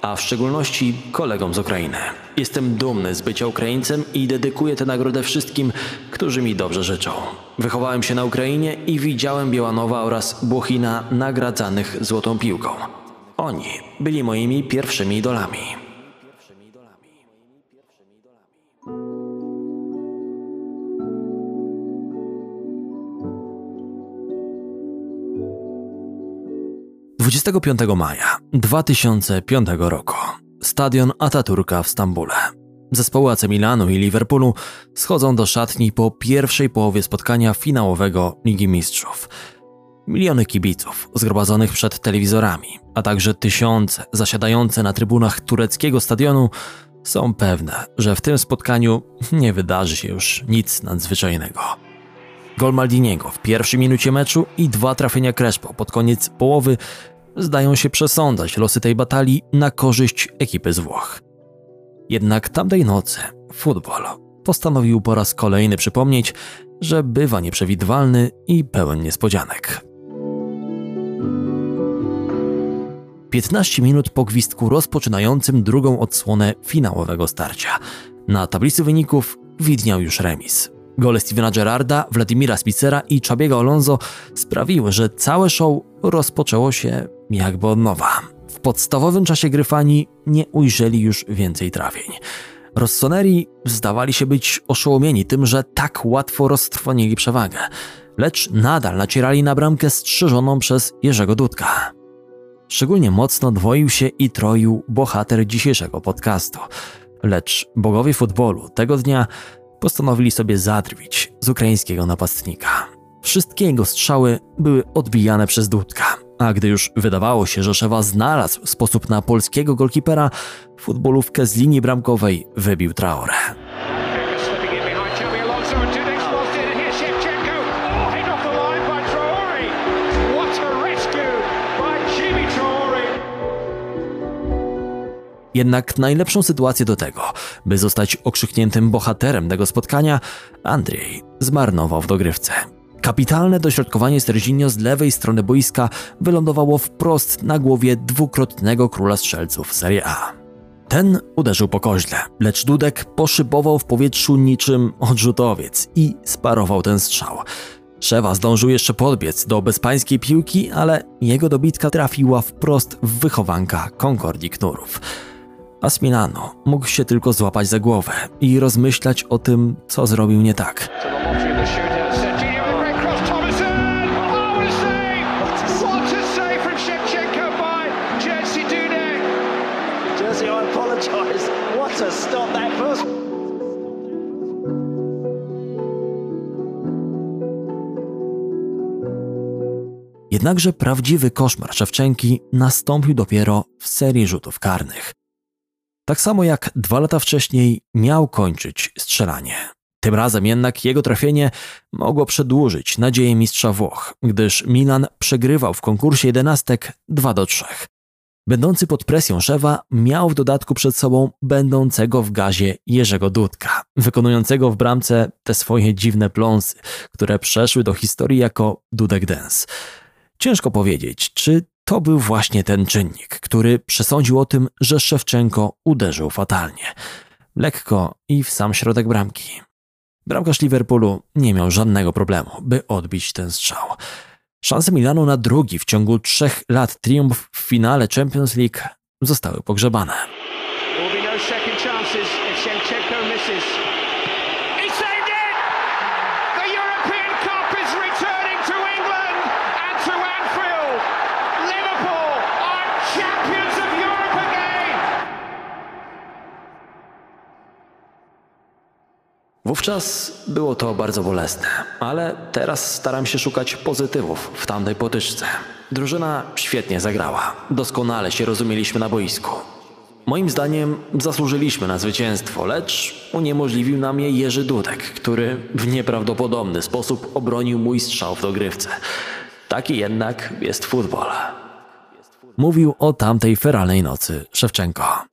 S1: a w szczególności kolegom z Ukrainy. Jestem dumny z bycia Ukraińcem i dedykuję tę nagrodę wszystkim, którzy mi dobrze życzą. Wychowałem się na Ukrainie i widziałem Białanowa oraz Błochina nagradzanych złotą piłką. Oni byli moimi pierwszymi idolami. 25 maja 2005 roku stadion Ataturka w Stambule. Zespoły AC Milanu i Liverpoolu schodzą do szatni po pierwszej połowie spotkania finałowego Ligi Mistrzów. Miliony kibiców zgromadzonych przed telewizorami, a także tysiące zasiadające na trybunach tureckiego stadionu są pewne, że w tym spotkaniu nie wydarzy się już nic nadzwyczajnego. Gol Maldiniego w pierwszej minucie meczu i dwa trafienia Crespo pod koniec połowy zdają się przesądzać losy tej batalii na korzyść ekipy z Włoch. Jednak tamtej nocy futbol postanowił po raz kolejny przypomnieć, że bywa nieprzewidywalny i pełen niespodzianek. 15 minut po gwizdku rozpoczynającym drugą odsłonę finałowego starcia. Na tablicy wyników widniał już remis. Gole Stevena Gerrarda, Wladimira Spicera i Czabiego Alonso sprawiły, że całe show rozpoczęło się jakby od nowa. W podstawowym czasie gry fani nie ujrzeli już więcej trafień. Rossoneri zdawali się być oszołomieni tym, że tak łatwo roztrwonili przewagę, lecz nadal nacierali na bramkę strzeżoną przez Jerzego Dudka. Szczególnie mocno dwoił się i troił bohater dzisiejszego podcastu. Lecz bogowie futbolu tego dnia postanowili sobie zadrwić z ukraińskiego napastnika. Wszystkie jego strzały były odbijane przez Dudka, a gdy już wydawało się, że Szewa znalazł sposób na polskiego golkipera, futbolówkę z linii bramkowej wybił Traore. Jednak najlepszą sytuację do tego, by zostać okrzykniętym bohaterem tego spotkania, Andrzej zmarnował w dogrywce. Kapitalne dośrodkowanie Serginio z lewej strony boiska wylądowało wprost na głowie dwukrotnego króla strzelców Serie A. Ten uderzył po koźle, lecz Dudek poszybował w powietrzu niczym odrzutowiec i sparował ten strzał. Szewa zdążył jeszcze podbiec do bezpańskiej piłki, ale jego dobitka trafiła wprost w wychowanka Concordii Knurów. A Smilano mógł się tylko złapać za głowę i rozmyślać o tym, co zrobił nie tak. Jednakże prawdziwy koszmar Szewczenki nastąpił dopiero w serii rzutów karnych. Tak samo jak dwa lata wcześniej miał kończyć strzelanie. Tym razem jednak jego trafienie mogło przedłużyć nadzieję mistrza Włoch, gdyż Milan przegrywał w konkursie jedenastek 2 do 3. Będący pod presją Szewa miał w dodatku przed sobą będącego w gazie Jerzego Dudka, wykonującego w bramce te swoje dziwne pląsy, które przeszły do historii jako Dudek Dance. Ciężko powiedzieć, czy to był właśnie ten czynnik, który przesądził o tym, że Szewczenko uderzył fatalnie. Lekko i w sam środek bramki. Bramkarz Liverpoolu nie miał żadnego problemu, by odbić ten strzał. Szanse Milanu na drugi w ciągu trzech lat triumf w finale Champions League zostały pogrzebane. Wówczas było to bardzo bolesne, ale teraz staram się szukać pozytywów w tamtej potyczce. Drużyna świetnie zagrała, doskonale się rozumieliśmy na boisku. Moim zdaniem zasłużyliśmy na zwycięstwo, lecz uniemożliwił nam je Jerzy Dudek, który w nieprawdopodobny sposób obronił mój strzał w dogrywce. Taki jednak jest futbol. Mówił o tamtej feralnej nocy Szewczenko.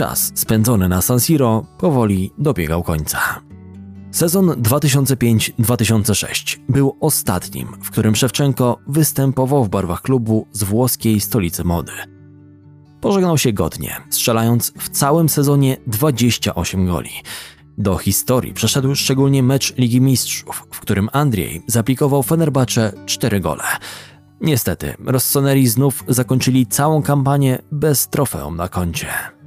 S1: Czas spędzony na San Siro powoli dobiegał końca. Sezon 2005-2006 był ostatnim, w którym Szewczenko występował w barwach klubu z włoskiej stolicy mody. Pożegnał się godnie, strzelając w całym sezonie 28 goli. Do historii przeszedł szczególnie mecz Ligi Mistrzów, w którym Andrzej zaplikował Fenerbahce 4 gole. Niestety, Rossoneri znów zakończyli całą kampanię bez trofeum na koncie.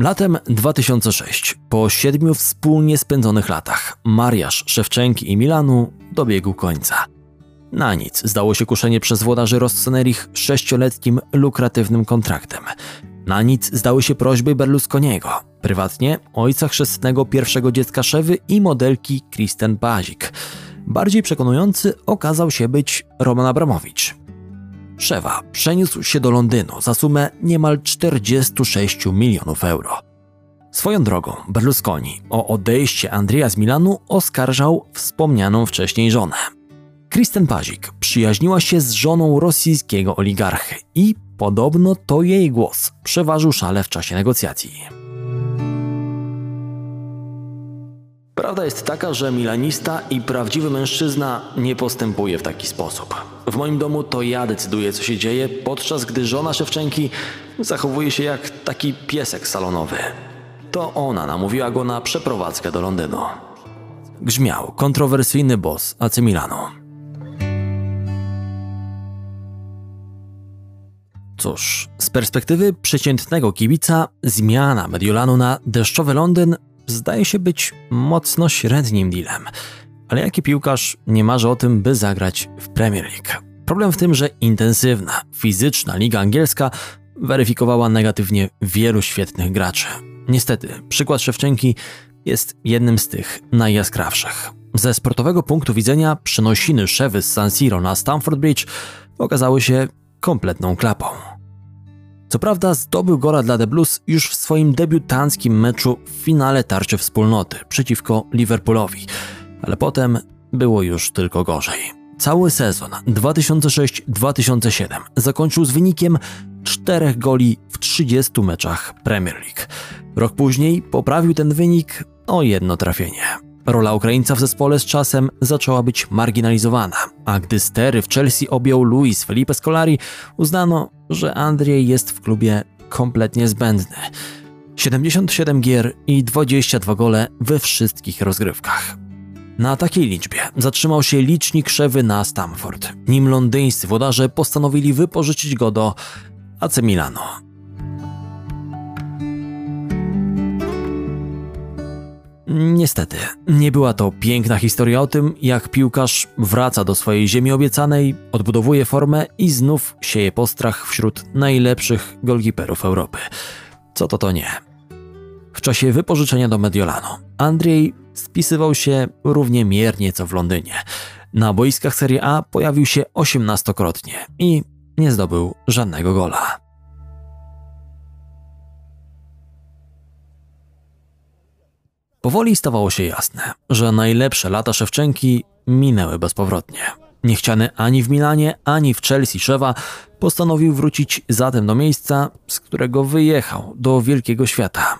S1: Latem 2006, po siedmiu wspólnie spędzonych latach, mariaż Szewczenki i Milanu dobiegł końca. Na nic zdało się kuszenie przez włodarzy Rossoneri sześcioletnim lukratywnym kontraktem. Na nic zdały się prośby Berlusconiego, prywatnie ojca chrzestnego pierwszego dziecka Szewy i modelki Kristen Bazik. Bardziej przekonujący okazał się być Roman Abramowicz. Szewa przeniósł się do Londynu za sumę niemal 46 milionów euro. Swoją drogą Berlusconi o odejście Andrzeja z Milanu oskarżał wspomnianą wcześniej żonę. Kristen Pazik przyjaźniła się z żoną rosyjskiego oligarchy i podobno to jej głos przeważył szale w czasie negocjacji. Prawda jest taka, że milanista i prawdziwy mężczyzna nie postępuje w taki sposób. W moim domu to ja decyduję, co się dzieje, podczas gdy żona Szewczenki zachowuje się jak taki piesek salonowy. To ona namówiła go na przeprowadzkę do Londynu. Grzmiał kontrowersyjny boss AC Milanu. Cóż, z perspektywy przeciętnego kibica zmiana Mediolanu na deszczowy Londyn zdaje się być mocno średnim dealem. Ale jaki piłkarz nie marzy o tym, by zagrać w Premier League? Problem w tym, że intensywna, fizyczna liga angielska weryfikowała negatywnie wielu świetnych graczy. Niestety, przykład Szewczenki jest jednym z tych najjaskrawszych. Ze sportowego punktu widzenia przenosiny Szewy z San Siro na Stamford Bridge okazały się kompletną klapą. Co prawda zdobył gola dla The Blues już w swoim debiutanckim meczu w finale tarczy wspólnoty przeciwko Liverpoolowi, ale potem było już tylko gorzej. Cały sezon 2006-2007 zakończył z wynikiem 4 goli w 30 meczach Premier League. Rok później poprawił ten wynik o jedno trafienie. Rola Ukraińca w zespole z czasem zaczęła być marginalizowana, a gdy stery w Chelsea objął Luis Felipe Scolari, uznano, że Andrzej jest w klubie kompletnie zbędny. 77 gier i 22 gole we wszystkich rozgrywkach. Na takiej liczbie zatrzymał się licznik Szewy na Stamford, nim londyńscy włodarze postanowili wypożyczyć go do AC Milano. Niestety, nie była to piękna historia o tym, jak piłkarz wraca do swojej ziemi obiecanej, odbudowuje formę i znów sieje postrach wśród najlepszych golkiperów Europy. Co to to nie? W czasie wypożyczenia do Mediolanu Andrzej spisywał się równie miernie co w Londynie. Na boiskach Serie A pojawił się 18-krotnie i nie zdobył żadnego gola. Powoli stawało się jasne, że najlepsze lata Szewczenki minęły bezpowrotnie. Niechciany ani w Milanie, ani w Chelsea Szewa postanowił wrócić zatem do miejsca, z którego wyjechał do wielkiego świata.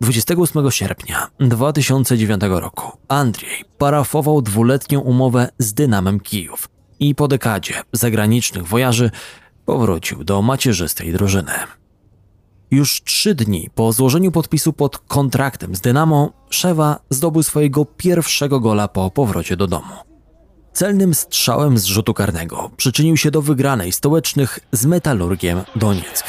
S1: 28 sierpnia 2009 roku Andrzej parafował dwuletnią umowę z Dynamem Kijów i po dekadzie zagranicznych wojaży powrócił do macierzystej drużyny. Już trzy dni po złożeniu podpisu pod kontraktem z Dynamo, Szewa zdobył swojego pierwszego gola po powrocie do domu. Celnym strzałem z rzutu karnego przyczynił się do wygranej stołecznych z Metalurgiem Donieck.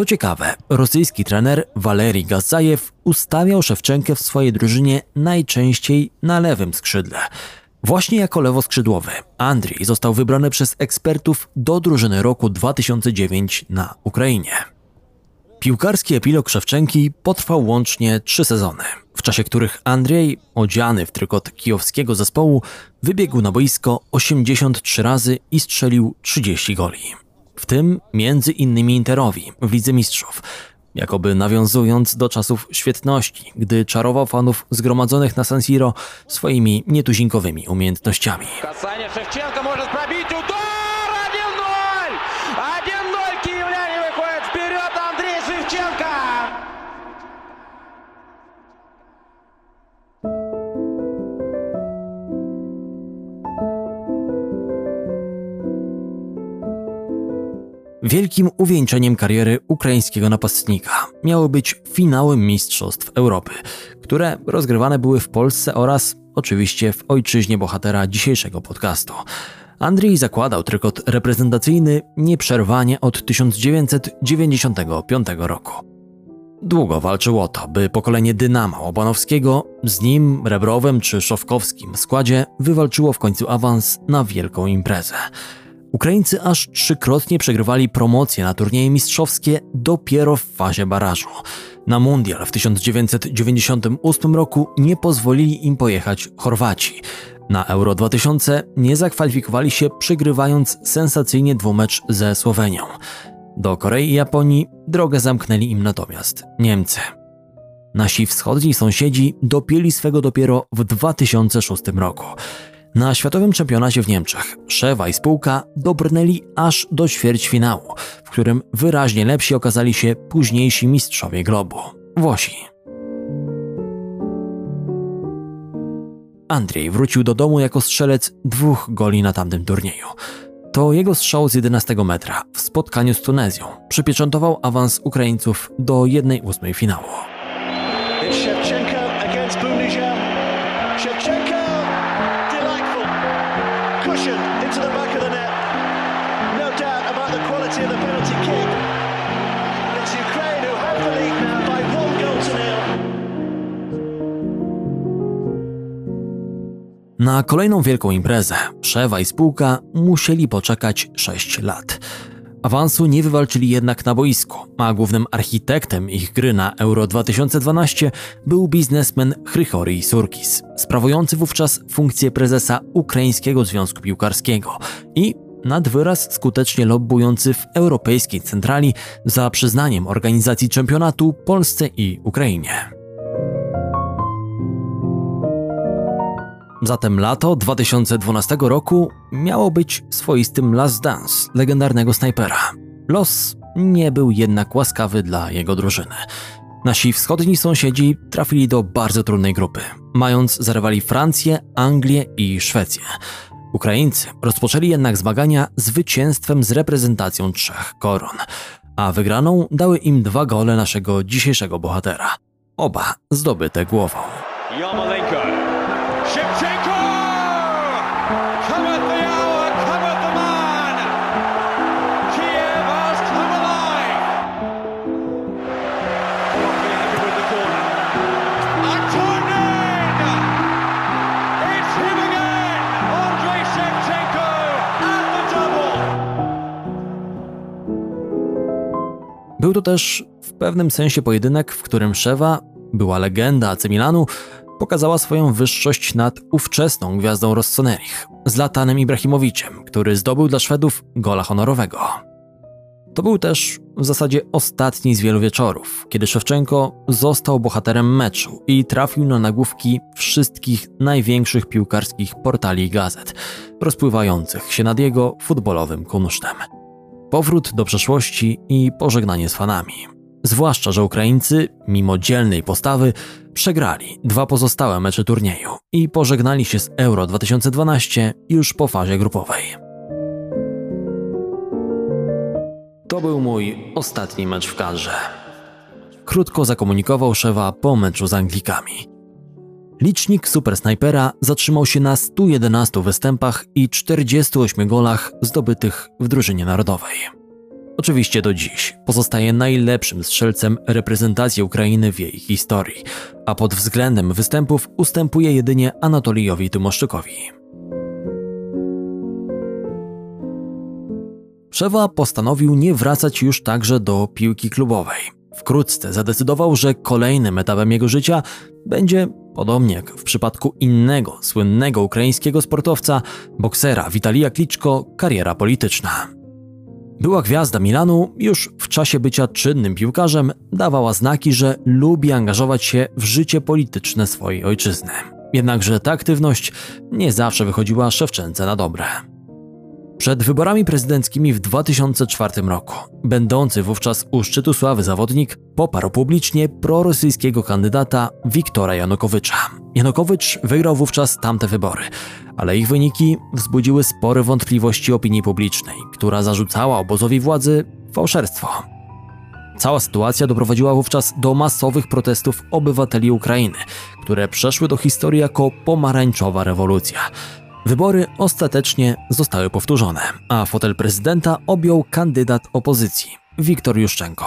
S1: Co ciekawe, rosyjski trener Walery Gazajew ustawiał Szewczenkę w swojej drużynie najczęściej na lewym skrzydle. Właśnie jako lewoskrzydłowy Andrzej został wybrany przez ekspertów do drużyny roku 2009 na Ukrainie. Piłkarski epilog Szewczenki potrwał łącznie trzy sezony, w czasie których Andrzej, odziany w trykot kijowskiego zespołu, wybiegł na boisko 83 razy i strzelił 30 goli w tym między innymi Interowi w Lidze Mistrzów, jakoby nawiązując do czasów świetności, gdy czarował fanów zgromadzonych na San Siro swoimi nietuzinkowymi umiejętnościami. Wielkim uwieńczeniem kariery ukraińskiego napastnika miały być finały Mistrzostw Europy, które rozgrywane były w Polsce oraz oczywiście w ojczyźnie bohatera dzisiejszego podcastu. Andrzej zakładał trykot reprezentacyjny nieprzerwanie od 1995 roku. Długo walczył o to, by pokolenie Dynama Obanowskiego z nim, Rebrowem czy Szowkowskim w składzie wywalczyło w końcu awans na wielką imprezę. Ukraińcy aż trzykrotnie przegrywali promocje na turnieje mistrzowskie dopiero w fazie barażu. Na mundial w 1998 roku nie pozwolili im pojechać Chorwaci. Na Euro 2000 nie zakwalifikowali się przegrywając sensacyjnie dwumecz ze Słowenią. Do Korei i Japonii drogę zamknęli im natomiast Niemcy. Nasi wschodni sąsiedzi dopięli swego dopiero w 2006 roku. Na światowym czempionacie w Niemczech Szewa i spółka dobrnęli aż do ćwierćfinału, w którym wyraźnie lepsi okazali się późniejsi mistrzowie globu Włosi. Andrzej wrócił do domu jako strzelec dwóch goli na tamtym turnieju. To jego strzał z 11 metra w spotkaniu z Tunezją przypieczętował awans Ukraińców do 1-8 finału. Na kolejną wielką imprezę Szewa i spółka musieli poczekać 6 lat. Awansu nie wywalczyli jednak na boisku, a głównym architektem ich gry na Euro 2012 był biznesmen Chrychori Surkis, sprawujący wówczas funkcję prezesa Ukraińskiego Związku Piłkarskiego i nad wyraz skutecznie lobbujący w Europejskiej Centrali za przyznaniem organizacji czempionatu Polsce i Ukrainie. Zatem lato 2012 roku miało być swoistym last dance legendarnego snajpera. Los nie był jednak łaskawy dla jego drużyny. Nasi wschodni sąsiedzi trafili do bardzo trudnej grupy, mając za rywali Francję, Anglię i Szwecję. Ukraińcy rozpoczęli jednak zmagania zwycięstwem z reprezentacją trzech koron, a wygraną dały im dwa gole naszego dzisiejszego bohatera. Oba zdobyte głową. To też w pewnym sensie pojedynek, w którym Szewa, była legenda AC Milanu, pokazała swoją wyższość nad ówczesną gwiazdą Rossonerich, Zlatanem Ibrahimowiciem, który zdobył dla Szwedów gola honorowego. To był też w zasadzie ostatni z wielu wieczorów, kiedy Szewczenko został bohaterem meczu i trafił na nagłówki wszystkich największych piłkarskich portali i gazet, rozpływających się nad jego futbolowym kunsztem. Powrót do przeszłości i pożegnanie z fanami. Zwłaszcza, że Ukraińcy, mimo dzielnej postawy, przegrali dwa pozostałe mecze turnieju i pożegnali się z Euro 2012 już po fazie grupowej. To był mój ostatni mecz w kadrze. Krótko zakomunikował Szewa po meczu z Anglikami. Licznik Super Snajpera zatrzymał się na 111 występach i 48 golach zdobytych w drużynie narodowej. Oczywiście do dziś pozostaje najlepszym strzelcem reprezentacji Ukrainy w jej historii, a pod względem występów ustępuje jedynie Anatolijowi Tymoszczykowi. Przewa postanowił nie wracać już także do piłki klubowej. Wkrótce zadecydował, że kolejnym etapem jego życia będzie, podobnie jak w przypadku innego słynnego ukraińskiego sportowca, boksera Witalija Kliczko, kariera polityczna. Była gwiazda Milanu, już w czasie bycia czynnym piłkarzem dawała znaki, że lubi angażować się w życie polityczne swojej ojczyzny. Jednakże ta aktywność nie zawsze wychodziła Szewczence na dobre. Przed wyborami prezydenckimi w 2004 roku, będący wówczas u szczytu sławy zawodnik poparł publicznie prorosyjskiego kandydata Wiktora Janukowycza. Janukowycz wygrał wówczas tamte wybory, ale ich wyniki wzbudziły spore wątpliwości opinii publicznej, która zarzucała obozowi władzy fałszerstwo. Cała sytuacja doprowadziła wówczas do masowych protestów obywateli Ukrainy, które przeszły do historii jako pomarańczowa rewolucja. Wybory ostatecznie zostały powtórzone, a fotel prezydenta objął kandydat opozycji Wiktor Juszczenko.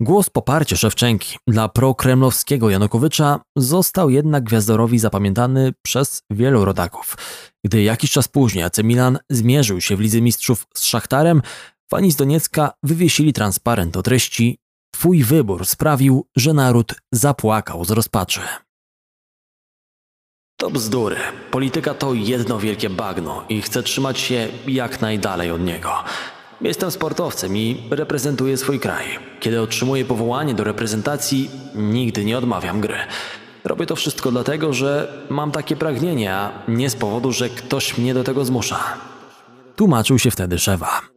S1: Głos poparcia Szewczenki dla prokremlowskiego Janukowycza został jednak Gwiazdorowi zapamiętany przez wielu rodaków. Gdy jakiś czas później AC Milan zmierzył się w Lidze Mistrzów z Szachtarem, fani z Doniecka wywiesili transparent o treści Twój wybór sprawił, że naród zapłakał z rozpaczy. To bzdury. Polityka to jedno wielkie bagno i chcę trzymać się jak najdalej od niego. Jestem sportowcem i reprezentuję swój kraj. Kiedy otrzymuję powołanie do reprezentacji, nigdy nie odmawiam gry. Robię to wszystko dlatego, że mam takie pragnienie, a nie z powodu, że ktoś mnie do tego zmusza. Tłumaczył się wtedy Szewa.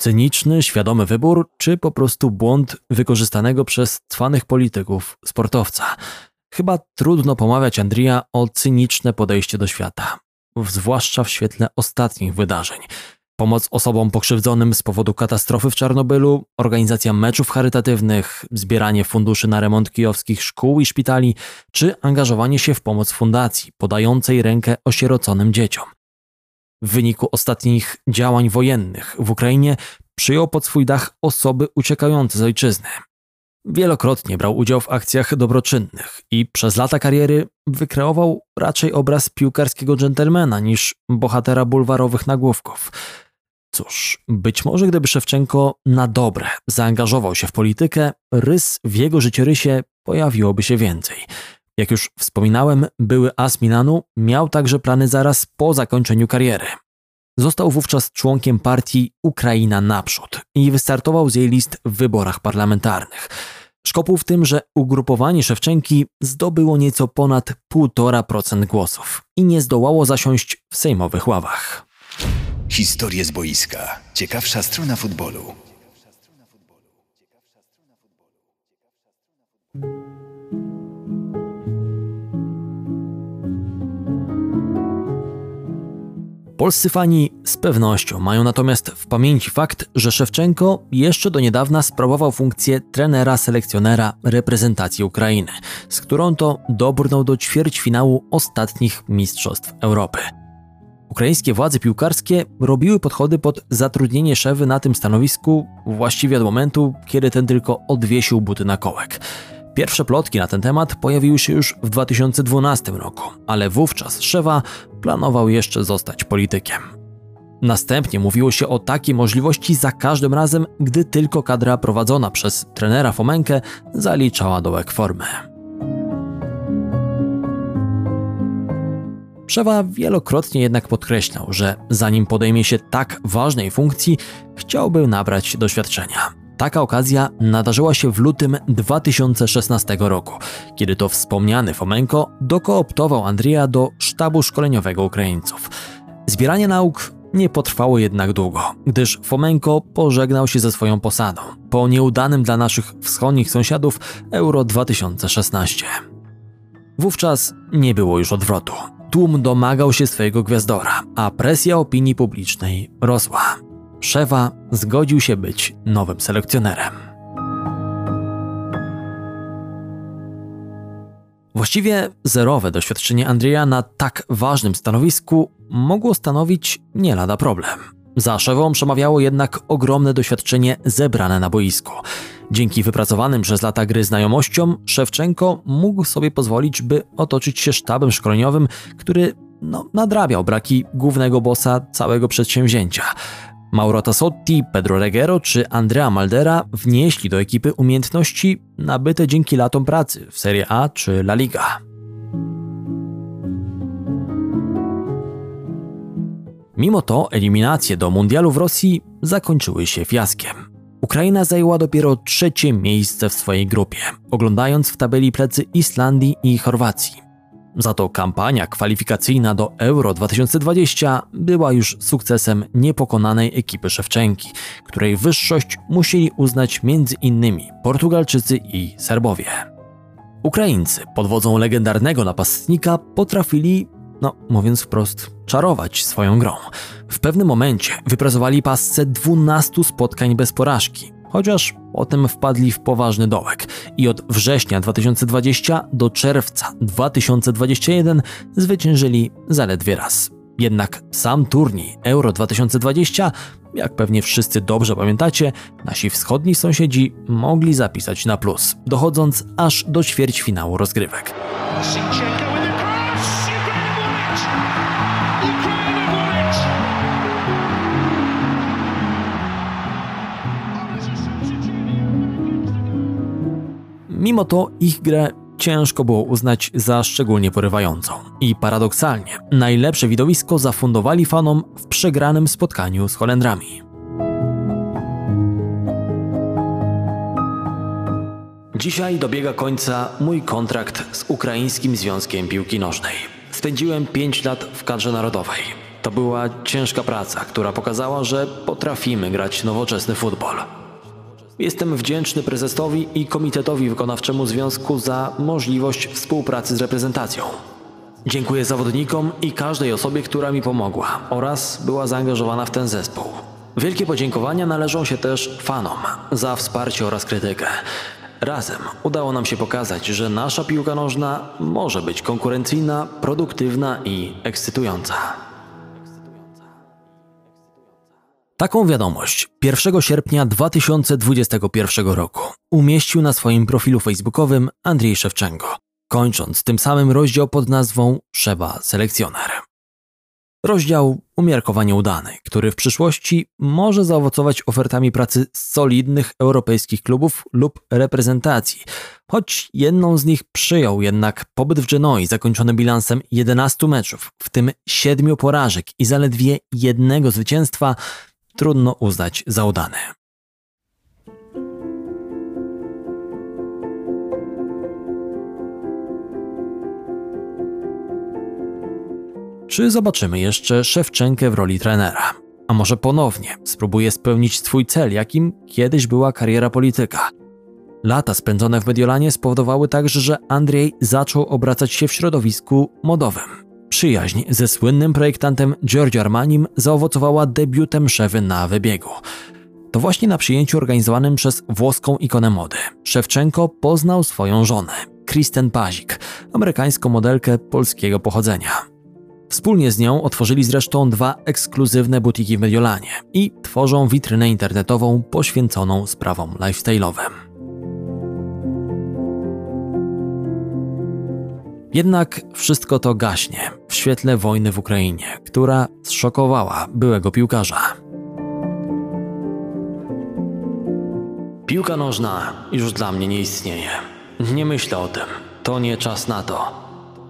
S1: Cyniczny, świadomy wybór, czy po prostu błąd wykorzystanego przez cwanych polityków, sportowca. Chyba trudno pomawiać Andrija o cyniczne podejście do świata, zwłaszcza w świetle ostatnich wydarzeń. Pomoc osobom pokrzywdzonym z powodu katastrofy w Czarnobylu, organizacja meczów charytatywnych, zbieranie funduszy na remont kijowskich szkół i szpitali, czy angażowanie się w pomoc fundacji podającej rękę osieroconym dzieciom. W wyniku ostatnich działań wojennych w Ukrainie przyjął pod swój dach osoby uciekające z ojczyzny. Wielokrotnie brał udział w akcjach dobroczynnych i przez lata kariery wykreował raczej obraz piłkarskiego dżentelmena niż bohatera bulwarowych nagłówków. Cóż, być może gdyby Szewczenko na dobre zaangażował się w politykę, rys w jego życiorysie pojawiłoby się więcej. Jak już wspominałem, były as Milanu miał także plany zaraz po zakończeniu kariery. Został wówczas członkiem partii Ukraina Naprzód i wystartował z jej list w wyborach parlamentarnych. Szkopuł w tym, że ugrupowanie Szewczenki zdobyło nieco ponad 1,5% głosów i nie zdołało zasiąść w sejmowych ławach.
S2: Historie z boiska. Ciekawsza strona futbolu.
S1: Polscy fani z pewnością mają natomiast w pamięci fakt, że Szewczenko jeszcze do niedawna sprawował funkcję trenera selekcjonera reprezentacji Ukrainy, z którą to dobrnął do ćwierćfinału ostatnich Mistrzostw Europy. Ukraińskie władze piłkarskie robiły podchody pod zatrudnienie Szewy na tym stanowisku właściwie od momentu, kiedy ten tylko odwiesił buty na kołek. Pierwsze plotki na ten temat pojawiły się już w 2012 roku, ale wówczas Szewa planował jeszcze zostać politykiem. Następnie mówiło się o takiej możliwości za każdym razem, gdy tylko kadra prowadzona przez trenera Fomenkę zaliczała dołek formy. Szewa wielokrotnie jednak podkreślał, że zanim podejmie się tak ważnej funkcji, chciałby nabrać doświadczenia. Taka okazja nadarzyła się w lutym 2016 roku, kiedy to wspomniany Fomenko dokooptował Andrija do sztabu szkoleniowego Ukraińców. Zbieranie nauk nie potrwało jednak długo, gdyż Fomenko pożegnał się ze swoją posadą po nieudanym dla naszych wschodnich sąsiadów Euro 2016. Wówczas nie było już odwrotu. Tłum domagał się swojego gwiazdora, a presja opinii publicznej rosła. Szewa zgodził się być nowym selekcjonerem. Właściwie zerowe doświadczenie Andrzeja na tak ważnym stanowisku mogło stanowić nie lada problem. Za szewą przemawiało jednak ogromne doświadczenie zebrane na boisku. Dzięki wypracowanym przez lata gry znajomościom, Szewczenko mógł sobie pozwolić, by otoczyć się sztabem szkoleniowym, który no, nadrabiał braki głównego bossa całego przedsięwzięcia. Mauro Tassotti, Pedro Reguero czy Andrea Maldera wnieśli do ekipy umiejętności nabyte dzięki latom pracy w Serie A czy La Liga. Mimo to eliminacje do mundialu w Rosji zakończyły się fiaskiem. Ukraina zajęła dopiero trzecie miejsce w swojej grupie, oglądając w tabeli plecy Islandii i Chorwacji. Za to kampania kwalifikacyjna do Euro 2020 była już sukcesem niepokonanej ekipy Szewczenki, której wyższość musieli uznać m.in. Portugalczycy i Serbowie. Ukraińcy pod wodzą legendarnego napastnika potrafili, no mówiąc wprost, czarować swoją grą. W pewnym momencie wypracowali pasce 12 spotkań bez porażki, chociaż potem wpadli w poważny dołek i od września 2020 do czerwca 2021 zwyciężyli zaledwie raz. Jednak sam turniej Euro 2020, jak pewnie wszyscy dobrze pamiętacie, nasi wschodni sąsiedzi mogli zapisać na plus, dochodząc aż do ćwierćfinału rozgrywek. Mimo to ich grę ciężko było uznać za szczególnie porywającą. I paradoksalnie, najlepsze widowisko zafundowali fanom w przegranym spotkaniu z Holendrami. Dzisiaj dobiega końca mój kontrakt z Ukraińskim Związkiem Piłki Nożnej. Spędziłem 5 lat w kadrze narodowej. To była ciężka praca, która pokazała, że potrafimy grać nowoczesny futbol. Jestem wdzięczny prezesowi i komitetowi wykonawczemu związku za możliwość współpracy z reprezentacją. Dziękuję zawodnikom i każdej osobie, która mi pomogła oraz była zaangażowana w ten zespół. Wielkie podziękowania należą się też fanom za wsparcie oraz krytykę. Razem udało nam się pokazać, że nasza piłka nożna może być konkurencyjna, produktywna i ekscytująca. Taką wiadomość 1 sierpnia 2021 roku umieścił na swoim profilu facebookowym Andrzej Szewczenko, kończąc tym samym rozdział pod nazwą Szeba Selekcjoner. Rozdział umiarkowanie udany, który w przyszłości może zaowocować ofertami pracy solidnych europejskich klubów lub reprezentacji, choć jedną z nich przyjął jednak pobyt w Genoi zakończony bilansem 11 meczów, w tym 7 porażek i zaledwie jednego zwycięstwa, trudno uznać za udane. Czy zobaczymy jeszcze Szewczenkę w roli trenera? A może ponownie spróbuje spełnić swój cel, jakim kiedyś była kariera polityka? Lata spędzone w Mediolanie spowodowały także, że Andrzej zaczął obracać się w środowisku modowym. Przyjaźń ze słynnym projektantem Giorgio Armanim zaowocowała debiutem Szewy na wybiegu. To właśnie na przyjęciu organizowanym przez włoską ikonę mody Szewczenko poznał swoją żonę, Kristen Pazik, amerykańską modelkę polskiego pochodzenia. Wspólnie z nią otworzyli zresztą dwa ekskluzywne butiki w Mediolanie i tworzą witrynę internetową poświęconą sprawom lifestyle'owym. Jednak wszystko to gaśnie w świetle wojny w Ukrainie, która zszokowała byłego piłkarza. Piłka nożna już dla mnie nie istnieje. Nie myślę o tym. To nie czas na to.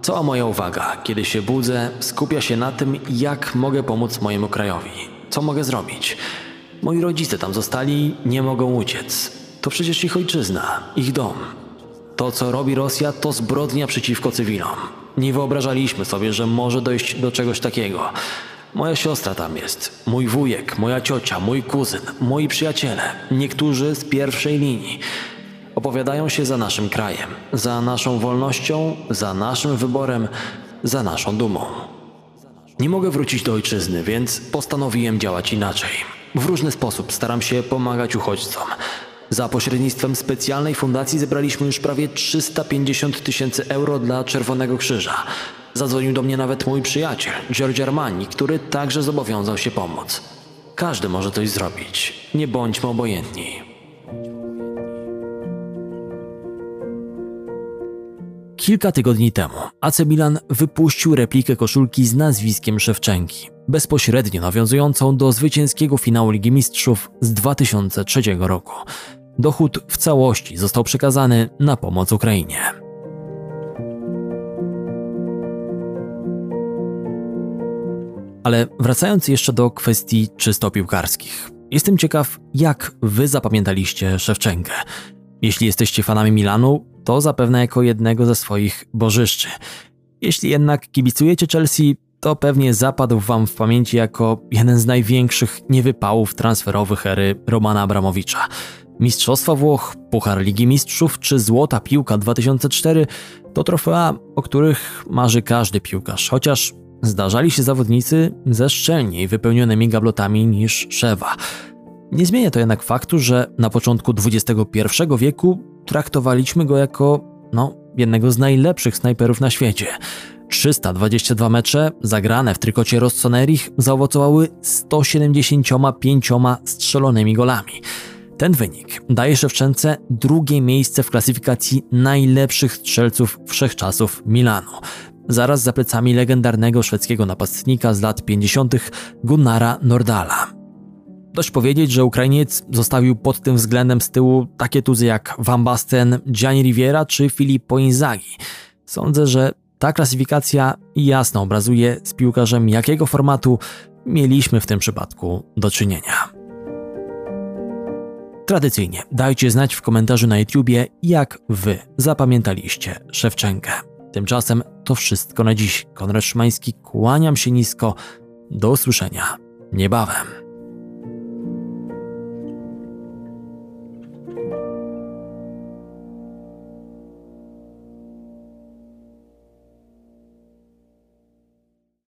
S1: Cała moja uwaga, kiedy się budzę, skupia się na tym, jak mogę pomóc mojemu krajowi. Co mogę zrobić? Moi rodzice tam zostali, nie mogą uciec. To przecież ich ojczyzna, ich dom. To, co robi Rosja, to zbrodnia przeciwko cywilom. Nie wyobrażaliśmy sobie, że może dojść do czegoś takiego. Moja siostra tam jest, mój wujek, moja ciocia, mój kuzyn, moi przyjaciele, niektórzy z pierwszej linii. Opowiadają się za naszym krajem, za naszą wolnością, za naszym wyborem, za naszą dumą. Nie mogę wrócić do ojczyzny, więc postanowiłem działać inaczej. W różny sposób staram się pomagać uchodźcom. Za pośrednictwem specjalnej fundacji zebraliśmy już prawie 350 tysięcy euro dla Czerwonego Krzyża. Zadzwonił do mnie nawet mój przyjaciel, Giorgio Armani, który także zobowiązał się pomóc. Każdy może coś zrobić. Nie bądźmy obojętni. Kilka tygodni temu AC Milan wypuścił replikę koszulki z nazwiskiem Szewczenki, bezpośrednio nawiązującą do zwycięskiego finału Ligi Mistrzów z 2003 roku. Dochód w całości został przekazany na pomoc Ukrainie. Ale wracając jeszcze do kwestii czysto piłkarskich. Jestem ciekaw, jak wy zapamiętaliście Szewczenkę. Jeśli jesteście fanami Milanu, to zapewne jako jednego ze swoich bożyszczy. Jeśli jednak kibicujecie Chelsea, to pewnie zapadł wam w pamięci jako jeden z największych niewypałów transferowych ery Romana Abramowicza. Mistrzostwa Włoch, Puchar Ligi Mistrzów czy Złota Piłka 2004 to trofea, o których marzy każdy piłkarz, chociaż zdarzali się zawodnicy ze szczelniej wypełnionymi gablotami niż Szewa. Nie zmienia to jednak faktu, że na początku XXI wieku traktowaliśmy go jako, no, jednego z najlepszych snajperów na świecie. 322 mecze zagrane w trykocie Rossonerich zaowocowały 175 strzelonymi golami. Ten wynik daje Szewczence drugie miejsce w klasyfikacji najlepszych strzelców wszechczasów Milanu. Zaraz za plecami legendarnego szwedzkiego napastnika z lat 50. Gunnara Nordala. Dość powiedzieć, że Ukrainiec zostawił pod tym względem z tyłu takie tuzy jak Van Basten, Gianni Riviera czy Filippo Inzaghi. Sądzę, że ta klasyfikacja jasno obrazuje z piłkarzem jakiego formatu mieliśmy w tym przypadku do czynienia. Tradycyjnie dajcie znać w komentarzu na YouTubie, jak wy zapamiętaliście Szewczenkę. Tymczasem to wszystko na dziś. Konrad Szymański, kłaniam się nisko. Do usłyszenia niebawem.